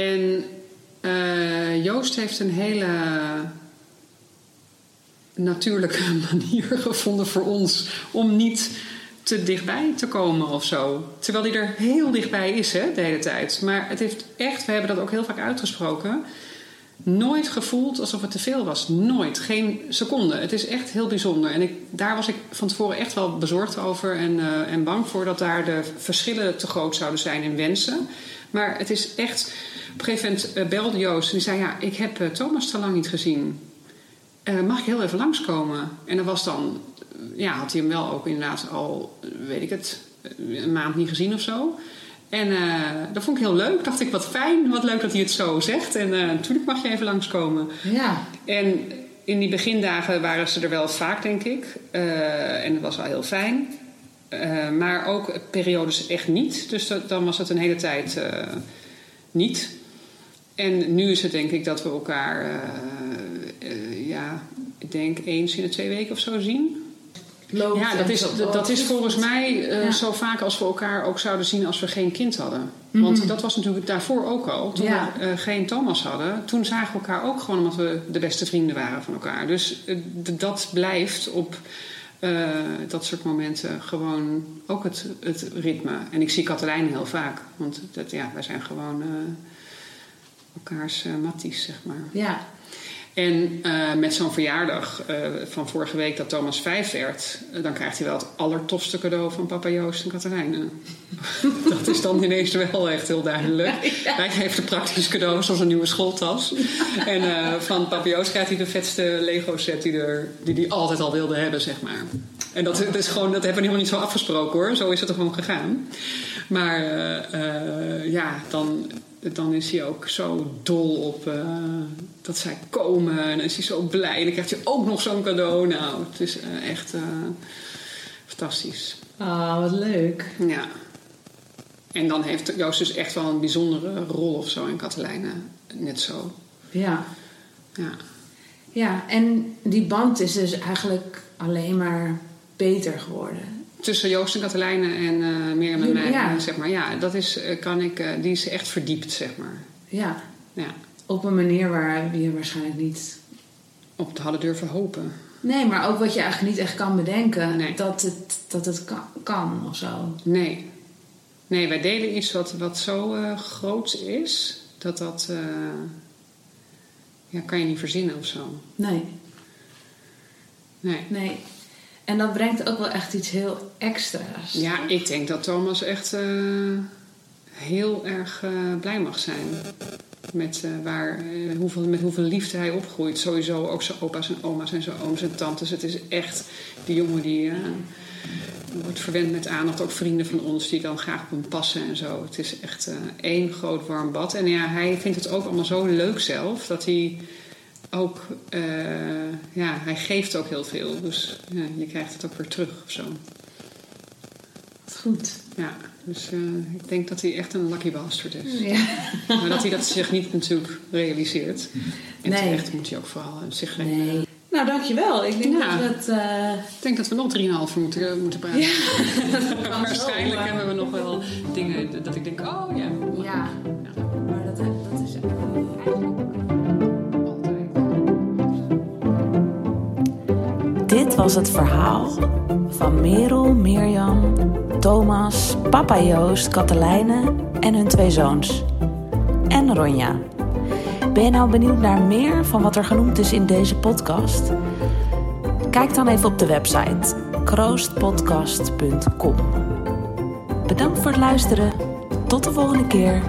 B: En uh, Joost heeft een hele natuurlijke manier gevonden voor ons om niet te dichtbij te komen of zo. Terwijl hij er heel dichtbij is hè, de hele tijd. Maar het heeft echt, we hebben dat ook heel vaak uitgesproken, nooit gevoeld alsof het te veel was. Nooit. Geen seconde. Het is echt heel bijzonder. En ik, daar was ik van tevoren echt wel bezorgd over en, uh, en bang voor dat daar de verschillen te groot zouden zijn in wensen. Maar het is echt. Op een gegeven moment uh, belde Joost en die zei: Ja, ik heb uh, Thomas te lang niet gezien. Uh, mag ik heel even langskomen? En dat was dan, ja, had hij hem wel ook inderdaad al, weet ik het, een maand niet gezien of zo. En uh, dat vond ik heel leuk. Dacht ik, wat fijn, wat leuk dat hij het zo zegt. En uh, natuurlijk mag je even langskomen.
A: Ja.
B: En in die begindagen waren ze er wel vaak, denk ik. En dat was wel heel fijn. maar ook periodes echt niet. Dus dat, dan was het een hele tijd niet. En nu is het denk ik dat we elkaar ja, ik denk eens in de twee weken of zo zien.
A: Loopt
B: ja, dat is, dat, is volgens mij uh, ja. zo vaak als we elkaar ook zouden zien als we geen kind hadden. Mm-hmm. Want dat was natuurlijk daarvoor ook al. Toen ja. we uh, geen Thomas hadden, toen zagen we elkaar ook gewoon omdat we de beste vrienden waren van elkaar. Dus uh, dat blijft op dat soort momenten gewoon ook het, het ritme. En ik zie Katelijn heel vaak. Want dat, ja, wij zijn gewoon elkaars matties, zeg maar.
A: Ja,
B: en uh, met zo'n verjaardag uh, van vorige week dat Thomas vijf werd, uh, dan krijgt hij wel het allertofste cadeau van papa Joost en Katelijne. dat is dan ineens wel echt heel duidelijk. Ja. Hij geeft een praktisch cadeau, zoals een nieuwe schooltas. en van papa Joost krijgt hij de vetste Lego set die hij die die altijd al wilde hebben, zeg maar. En dat, dat, is gewoon, dat hebben we helemaal niet zo afgesproken hoor. Zo is het er gewoon gegaan. Maar ja, dan dan is hij ook zo dol op uh, dat zij komen. En dan is hij zo blij. En dan krijgt hij ook nog zo'n cadeau. Nou, het is uh, echt uh, fantastisch.
A: Ah, wat leuk.
B: Ja. En dan heeft Joost dus echt wel een bijzondere rol of zo in Katelijne. Net zo.
A: Ja.
B: Ja.
A: Ja, en die band is dus eigenlijk alleen maar beter geworden
B: tussen Joost en Katelijne en uh, Mirjam en mij, ja. zeg maar. Ja, dat is, kan ik, uh, die is echt verdiept, zeg maar.
A: Ja.
B: ja.
A: Op een manier waar je waarschijnlijk niet...
B: Op hadden durven hopen.
A: Nee, maar ook wat je eigenlijk niet echt kan bedenken. Nee. Dat het, dat het kan, kan of zo.
B: Nee. Nee, wij delen iets wat, wat zo uh, groot is... dat dat... ja, kan je niet verzinnen of zo.
A: Nee.
B: Nee.
A: Nee. En dat brengt ook wel echt iets heel extra's.
B: Ja, ik denk dat Thomas echt uh, heel erg uh, blij mag zijn. Met, uh, waar, hoeveel, met hoeveel liefde hij opgroeit. Sowieso ook zijn opa's en oma's en zijn ooms en tantes. Het is echt die jongen die wordt verwend met aandacht. Ook vrienden van ons die dan graag op hem passen en zo. Het is echt één groot warm bad. En ja, hij vindt het ook allemaal zo leuk zelf dat hij ook, uh, ja, hij geeft ook heel veel. Dus ja, je krijgt het ook weer terug of zo.
A: Goed.
B: Ja, dus uh, ik denk dat hij echt een lucky bastard is. Ja. Maar dat hij dat zich niet natuurlijk realiseert. En
A: nee.
B: terecht moet hij ook vooral zich
A: Nee. Nou, dankjewel. Ik denk
B: Ja.
A: dat eh,
B: Ik denk dat we nog 3,5 moeten, moeten praten.
A: Ja.
B: Waarschijnlijk hebben we nog wel dingen dat ik denk, oh ja.
A: Ja, maar dat, Dit was het verhaal van Merel, Mirjam, Thomas, papa Joost, Katelijne en hun twee zoons. En Ronja. Ben je nou benieuwd naar meer van wat er genoemd is in deze podcast? Kijk dan even op de website kroostpodcast.com. Bedankt voor het luisteren. Tot de volgende keer.